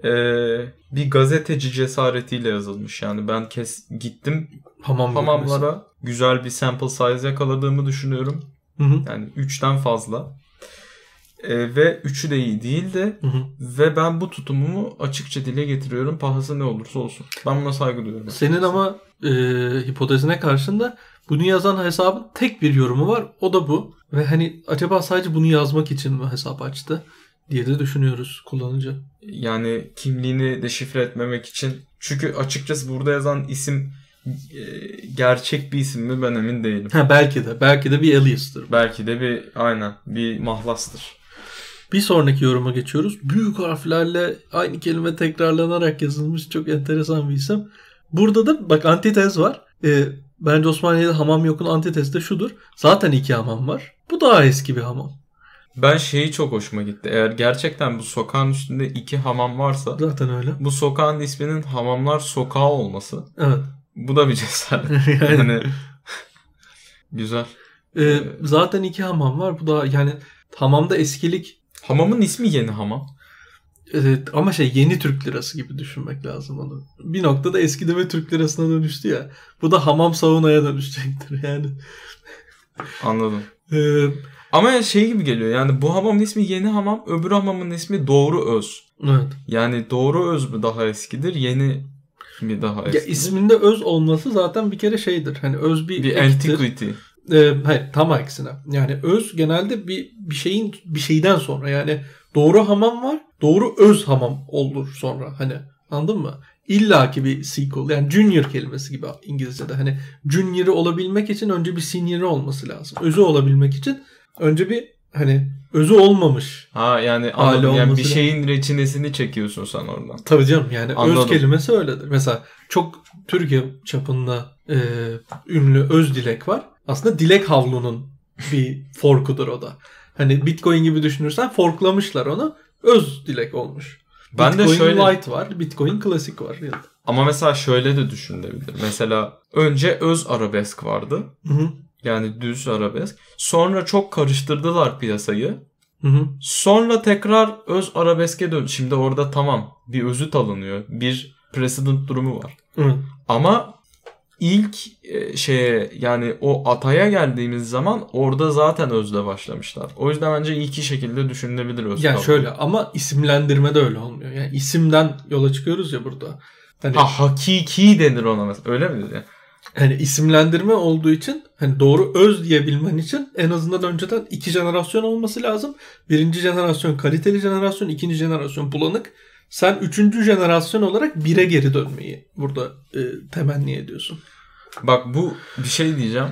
Ee, bir gazeteci cesaretiyle yazılmış. Yani ben kes gittim Hamam hamamlara güzel bir sample size yakaladığımı düşünüyorum. Hı hı. Yani 3'ten fazla. Ee, ve üçü de iyi değildi. Hı hı. Ve ben bu tutumumu açıkça dile getiriyorum. Pahası ne olursa olsun. Ben buna saygı duyuyorum. Senin ama e, hipotezine karşında Bunu yazan hesabın tek bir yorumu var. O da bu. Ve hani acaba sadece bunu yazmak için mi hesap açtı diye de düşünüyoruz kullanıcı. Yani kimliğini deşifre etmemek için. Çünkü açıkçası burada yazan isim e, gerçek bir isim mi ben emin değilim. Ha belki de. Belki de bir alias'tır. Belki de bir aynen bir mahlastır. Bir sonraki yoruma geçiyoruz. Büyük harflerle aynı kelime tekrarlanarak yazılmış çok enteresan bir isim. Burada da bak antitez var. Ee, bence Osmaniye'de hamam yokun antitezi de şudur. Zaten iki hamam var. Bu daha eski bir hamam. Ben şeyi çok hoşuma gitti. Eğer gerçekten bu sokağın üstünde iki hamam varsa Zaten öyle. bu sokağın isminin hamamlar sokağı olması. Evet. Bu da bir cesaret. yani, yani güzel. e, zaten iki hamam var. Bu da yani hamamda eskilik Hamamın ismi yeni hamam. Evet, ama şey yeni Türk lirası gibi düşünmek lazım onu. Bir noktada eski deme Türk lirasına dönüştü ya. Bu da hamam saunaya dönüşecektir yani. Anladım. Ee, Ama şey gibi geliyor yani bu hamamın ismi yeni hamam öbür hamamın ismi doğru öz. evet. Yani doğru öz mü daha eskidir yeni mi daha Ya eskidir? isminde öz olması zaten bir kere şeydir. Hani öz bir, bir ektir. antiquity. Ee, hayır tam aksine. Yani öz genelde bir bir şeyin bir şeyden sonra yani doğru hamam var. Doğru öz hamam olur sonra hani anladın mı? İlla ki bir sequel yani junior kelimesi gibi İngilizce'de hani junior'ı olabilmek için önce bir senior'ı olması lazım. Özü olabilmek için önce bir hani özü olmamış. Ha yani anladım. Yani bir şeyin reçinesini çekiyorsun sen oradan. Tabii canım yani Anladım. öz kelimesi öyledir. Mesela çok Türkiye çapında e, ünlü öz dilek var. Aslında dilek havlunun bir forkudur o da. Hani Bitcoin gibi düşünürsen forklamışlar onu. Öz dilek olmuş. Ben de Bitcoin şöyle Lite var. Bitcoin Classic var. Ama mesela şöyle de düşünülebilir. Mesela önce öz arabesk vardı. Hı hı. Yani düz arabesk. Sonra çok karıştırdılar piyasayı. Hı hı. Sonra tekrar öz arabeske dön. Şimdi orada tamam bir özüt alınıyor. Bir precedent durumu var. Hı. Ama ilk e, şeye yani o ataya geldiğimiz zaman orada zaten özle başlamışlar. O yüzden bence iki şekilde düşünülebilir öz Yani kavramı. şöyle ama isimlendirme de öyle olmuyor. Yani isimden yola çıkıyoruz ya burada. Hani, Ha hakiki denir ona mesela. Öyle mi dedi? Hani isimlendirme olduğu için hani doğru öz diyebilmen için en azından önceden iki jenerasyon olması lazım. Birinci jenerasyon kaliteli jenerasyon, ikinci jenerasyon bulanık. Sen üçüncü jenerasyon olarak bire geri dönmeyi burada e, temenni ediyorsun. Bak bu bir şey diyeceğim.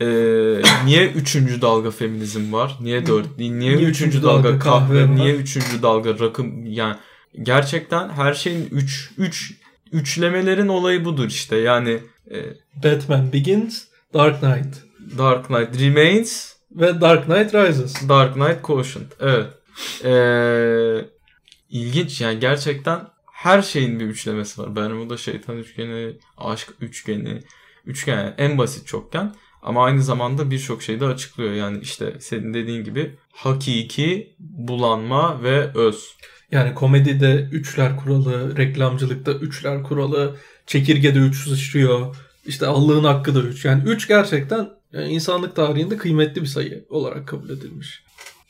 Ee, niye üçüncü dalga feminizm var? Niye dört? Niye, Niye üçüncü üçüncü dalga, dalga kahve? kahve? Niye üçüncü dalga rakım? Yani gerçekten her şeyin üç, üç üçlemelerin olayı budur işte. Yani Batman Begins, Dark Knight Dark Knight Remains, ve Dark Knight Rises. Dark Knight Quotient. Evet. Ee, ilginç yani gerçekten her şeyin bir üçlemesi var. Bermuda şeytan üçgeni, aşk üçgeni, üçgen yani en basit çokgen. Ama aynı zamanda birçok şeyi de açıklıyor. Yani işte senin dediğin gibi hakiki, bulanma ve öz. Yani komedide üçler kuralı, reklamcılıkta üçler kuralı, çekirgede üç sıçrıyor. İşte Allah'ın hakkı da üç. Yani üç gerçekten yani insanlık tarihinde kıymetli bir sayı olarak kabul edilmiş.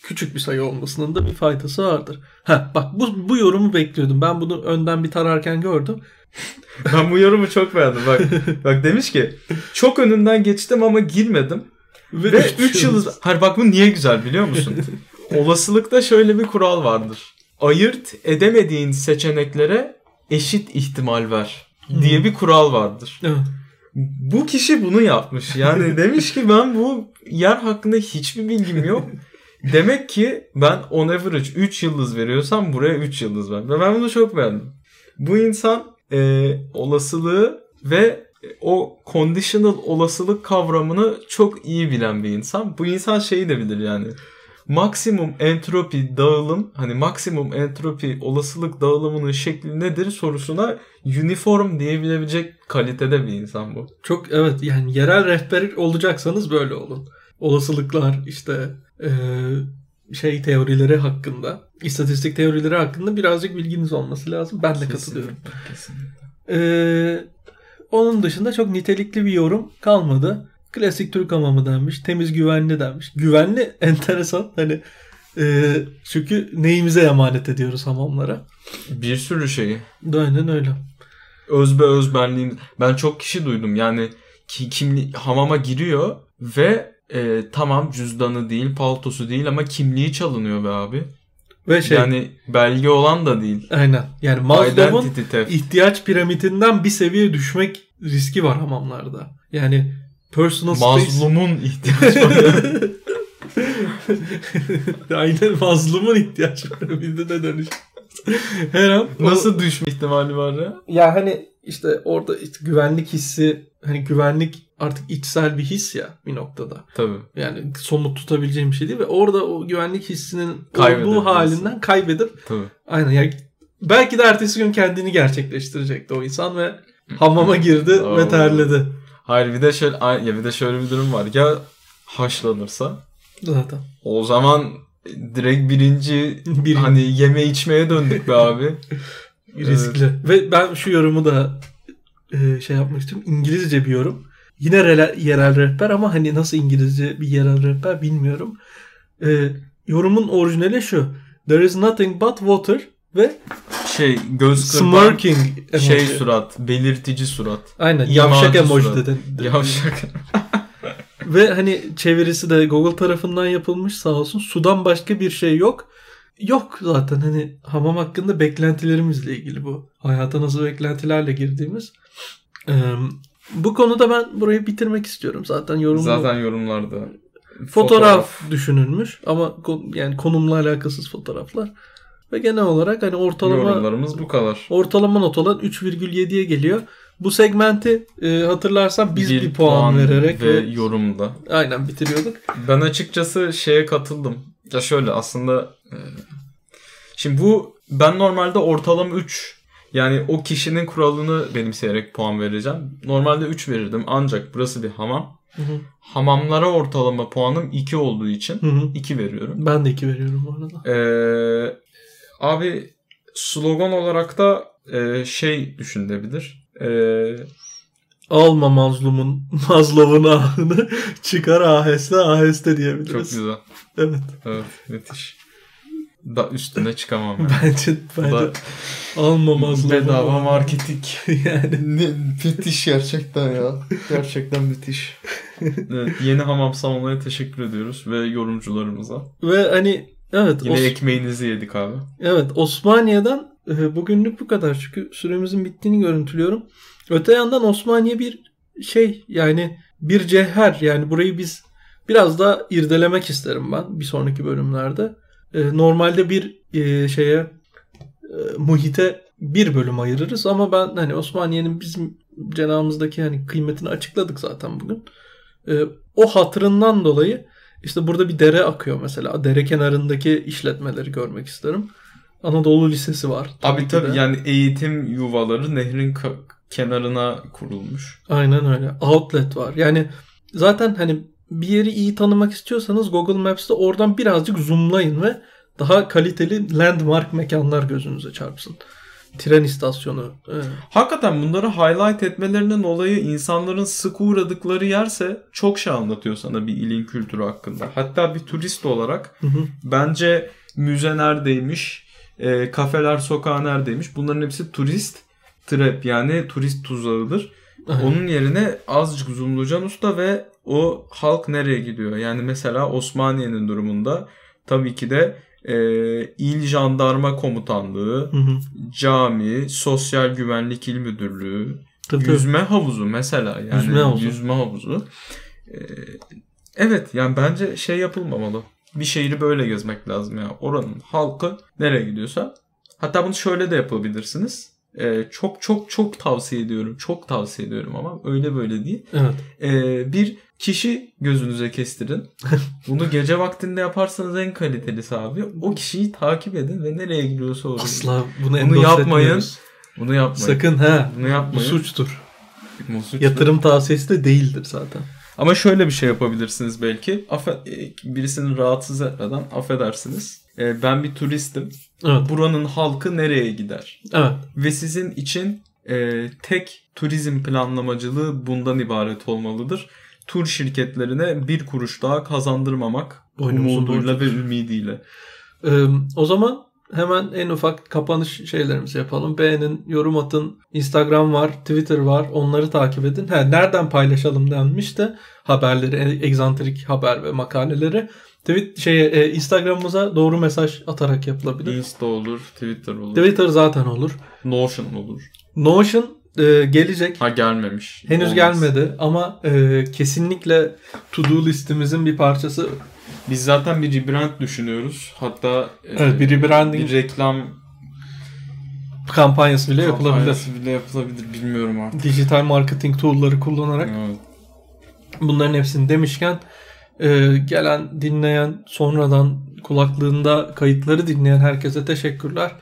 Küçük bir sayı olmasının da bir faydası vardır. Ha bak bu, bu yorumu bekliyordum. Ben bunu önden bir tararken gördüm. Ben bu yorumu çok beğendim. Bak, bak demiş ki çok önünden geçtim ama girmedim. Ve 3 yıldız. Hayır bak bu niye güzel biliyor musun? Olasılıkta şöyle bir kural vardır. Ayırt edemediğin seçeneklere eşit ihtimal ver diye bir kural vardır. Evet. Bu kişi bunu yapmış. Yani demiş ki ben bu yer hakkında hiçbir bilgim yok. Demek ki ben on average 3 yıldız veriyorsam buraya 3 yıldız ver. Ve ben bunu çok beğendim. Bu insan e, olasılığı ve o conditional olasılık kavramını çok iyi bilen bir insan. Bu insan şeyi de bilir yani. Maksimum entropi dağılım hani maksimum entropi olasılık dağılımının şekli nedir sorusuna uniform diyebilebilecek kalitede bir insan bu. Çok evet yani yerel rehber olacaksanız böyle olun. Olasılıklar işte eee, şey teorileri hakkında, istatistik teorileri hakkında birazcık bilginiz olması lazım. Ben de katılıyorum. Kesinlikle. Ee, onun dışında çok nitelikli bir yorum kalmadı. Klasik Türk hamamı denmiş. Temiz güvenli denmiş. Güvenli enteresan. Hani e, çünkü neyimize emanet ediyoruz hamamlara. Bir sürü şeyi. Aynen öyle. Özbe özbenliğin. Ben çok kişi duydum yani ki kimli hamama giriyor ve e, tamam cüzdanı değil, paltosu değil ama kimliği çalınıyor be abi. Ve şey Yani belge olan da değil. aynen. Yani Maslow'un ihtiyaç piramidinden bir seviye düşmek riski var hamamlarda. Yani personal space Mazlumun ihtiyacı. Aynen mazlumun ihtiyaç piramidine dönüş. Her an o- Nasıl düşme ihtimali var ya? ya hani işte orada işte güvenlik hissi hani güvenlik artık içsel bir his ya bir noktada. Tabii. Yani somut tutabileceğim bir şey değil ve orada o güvenlik hissinin Kaybedebilirsin. olduğu halinden kaybedip Tabii. aynen yani belki de ertesi gün kendini gerçekleştirecekti o insan ve hamama girdi ve terledi. Hayır bir de şöyle ya bir de şöyle bir durum var. Ya haşlanırsa Zaten. o zaman direkt birinci Bir hani yeme içmeye döndük be abi. riskli. Ve ben şu yorumu da e, şey yapmak istiyorum. İngilizce bir yorum. Yine rele- yerel rehber ama hani nasıl İngilizce bir yerel rehber bilmiyorum. E, yorumun orijinali şu. There is nothing but water ve Şey göz kırpan smirking emoji. şey surat, belirtici surat. Aynen yavşak emoji dedi. Yavşak. Ve hani çevirisi de Google tarafından yapılmış sağ olsun. Sudan başka bir şey yok. Yok zaten hani hamam hakkında beklentilerimizle ilgili bu. Hayata nasıl beklentilerle girdiğimiz. Ee, bu konuda ben burayı bitirmek istiyorum. Zaten yorum Zaten yorumlarda. fotoğraf, düşünülmüş ama yani konumla alakasız fotoğraflar. Ve genel olarak hani ortalama Yorumlarımız bu kadar. ortalama not olan 3,7'ye geliyor. Bu segmenti e, hatırlarsan biz bir, puan, vererek ve ve yorumda. aynen bitiriyorduk. Ben açıkçası şeye katıldım. Ya şöyle aslında e, şimdi bu ben normalde ortalama 3 yani o kişinin kuralını benimseyerek puan vereceğim. Normalde 3 verirdim ancak burası bir hamam. Hı hı. Hamamlara ortalama puanım 2 olduğu için Hı hı. 2 veriyorum. Ben de 2 veriyorum bu arada. Ee, abi slogan olarak da e, şey düşünülebilir. Ee, Alma mazlumun mazlumun ahını çıkar aheste aheste diyebiliriz. çok güzel. Evet. Evet müthiş. Da üstüne çıkamam. ben. Bence bence da alma mazlumun. Bedava marketing. yani Ne, müthiş gerçekten ya. Gerçekten müthiş. Evet, yeni hamam salonuna teşekkür ediyoruz ve yorumcularımıza. ve hani evet Yine Os- ekmeğinizi yedik abi. evet Osmaniye'den e, bugünlük bu kadar çünkü süremizin bittiğini görüntülüyorum. Öte yandan Osmaniye bir şey yani bir cevher yani burayı biz biraz daha irdelemek isterim ben bir sonraki bölümlerde. E, normalde bir e, şeye muhite bir bölüm ayırırız ama ben hani Osmaniye'nin bizim cenahımızdaki hani kıymetini açıkladık zaten bugün. O hatırından dolayı işte burada bir dere akıyor mesela. Dere kenarındaki işletmeleri görmek isterim. Anadolu Lisesi var. Abi ki tabii de. yani eğitim yuvaları nehrin kenarına kurulmuş. Aynen öyle. Outlet var. Yani zaten hani bir yeri iyi tanımak istiyorsanız Google Maps'te oradan birazcık zoomlayın ve daha kaliteli landmark mekanlar gözünüze çarpsın. Tren istasyonu. Evet. Hakikaten bunları highlight etmelerinin olayı insanların sık uğradıkları yerse çok şey anlatıyor sana bir ilin kültürü hakkında. Hatta bir turist olarak Hı hı. bence müze neredeymiş, e, kafeler sokağı neredeymiş bunların hepsi turist trap yani turist tuzağıdır. Aynen. Onun yerine azıcık zoomlayacaksın usta ve o halk nereye gidiyor? Yani mesela Osmaniye'nin durumunda tabii ki de e, İl Jandarma Komutanlığı, Hı hı. cami, Sosyal Güvenlik İl Müdürlüğü, Tabii, tabii. yüzme havuzu mesela yani Yüzme havuzu. yüzme havuzu. Ee, evet yani bence şey yapılmamalı. Bir şehri böyle gezmek lazım ya. Oranın halkı nereye gidiyorsa. Hatta bunu şöyle de yapabilirsiniz. Ee, çok çok çok tavsiye ediyorum. Çok tavsiye ediyorum ama öyle böyle değil. Evet. Ee, bir kişi gözünüze kestirin. Bunu gece vaktinde yaparsanız en kalitelisi abi. O kişiyi takip edin ve nereye gidiyorsa oraya. Asla bunu, Bunu yapmayın. etmiyoruz. Bunu yapmayın. Sakın ha. Bunu Bu yapmayın. suçtur. Bu suçtur. Yatırım tavsiyesi de değildir zaten. Ama şöyle bir şey yapabilirsiniz belki. Affe- e, birisini rahatsız etmeden affedersiniz. E, ben bir turistim. Evet. Buranın halkı nereye gider? Evet. Ve sizin için e, tek turizm planlamacılığı bundan ibaret olmalıdır. Tur şirketlerine bir kuruş daha kazandırmamak Boynumuzu umuduyla ve ümidiyle. Ee, o zaman hemen en ufak kapanış şeylerimizi yapalım. Beğenin, yorum atın. Instagram var, Twitter var. Onları takip edin. Ha, nereden paylaşalım denmiş de haberleri, egzantrik haber ve makaleleri. Tweet şey e, Instagram'ımıza doğru mesaj atarak yapılabilir. Insta olur, Twitter olur, Twitter zaten olur. Notion olur. Notion e, gelecek. Ha gelmemiş. Henüz Olmaz. gelmedi ama e, kesinlikle to-do listimizin bir parçası. Biz zaten bir rebrand düşünüyoruz. Hatta e, Evet, bir rebranding bir reklam kampanyası bile yapılabilir. kampanyası bile yapılabilir bilmiyorum artık. Dijital marketing tool'ları kullanarak. Evet. Bunların hepsini demişken e, gelen, dinleyen, sonradan kulaklığında kayıtları dinleyen herkese teşekkürler.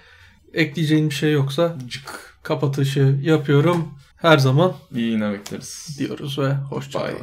Ekleyeceğim bir şey yoksa Cık. kapatışı yapıyorum. Her zaman İyi yine bekleriz. diyoruz ve hoşçakalın.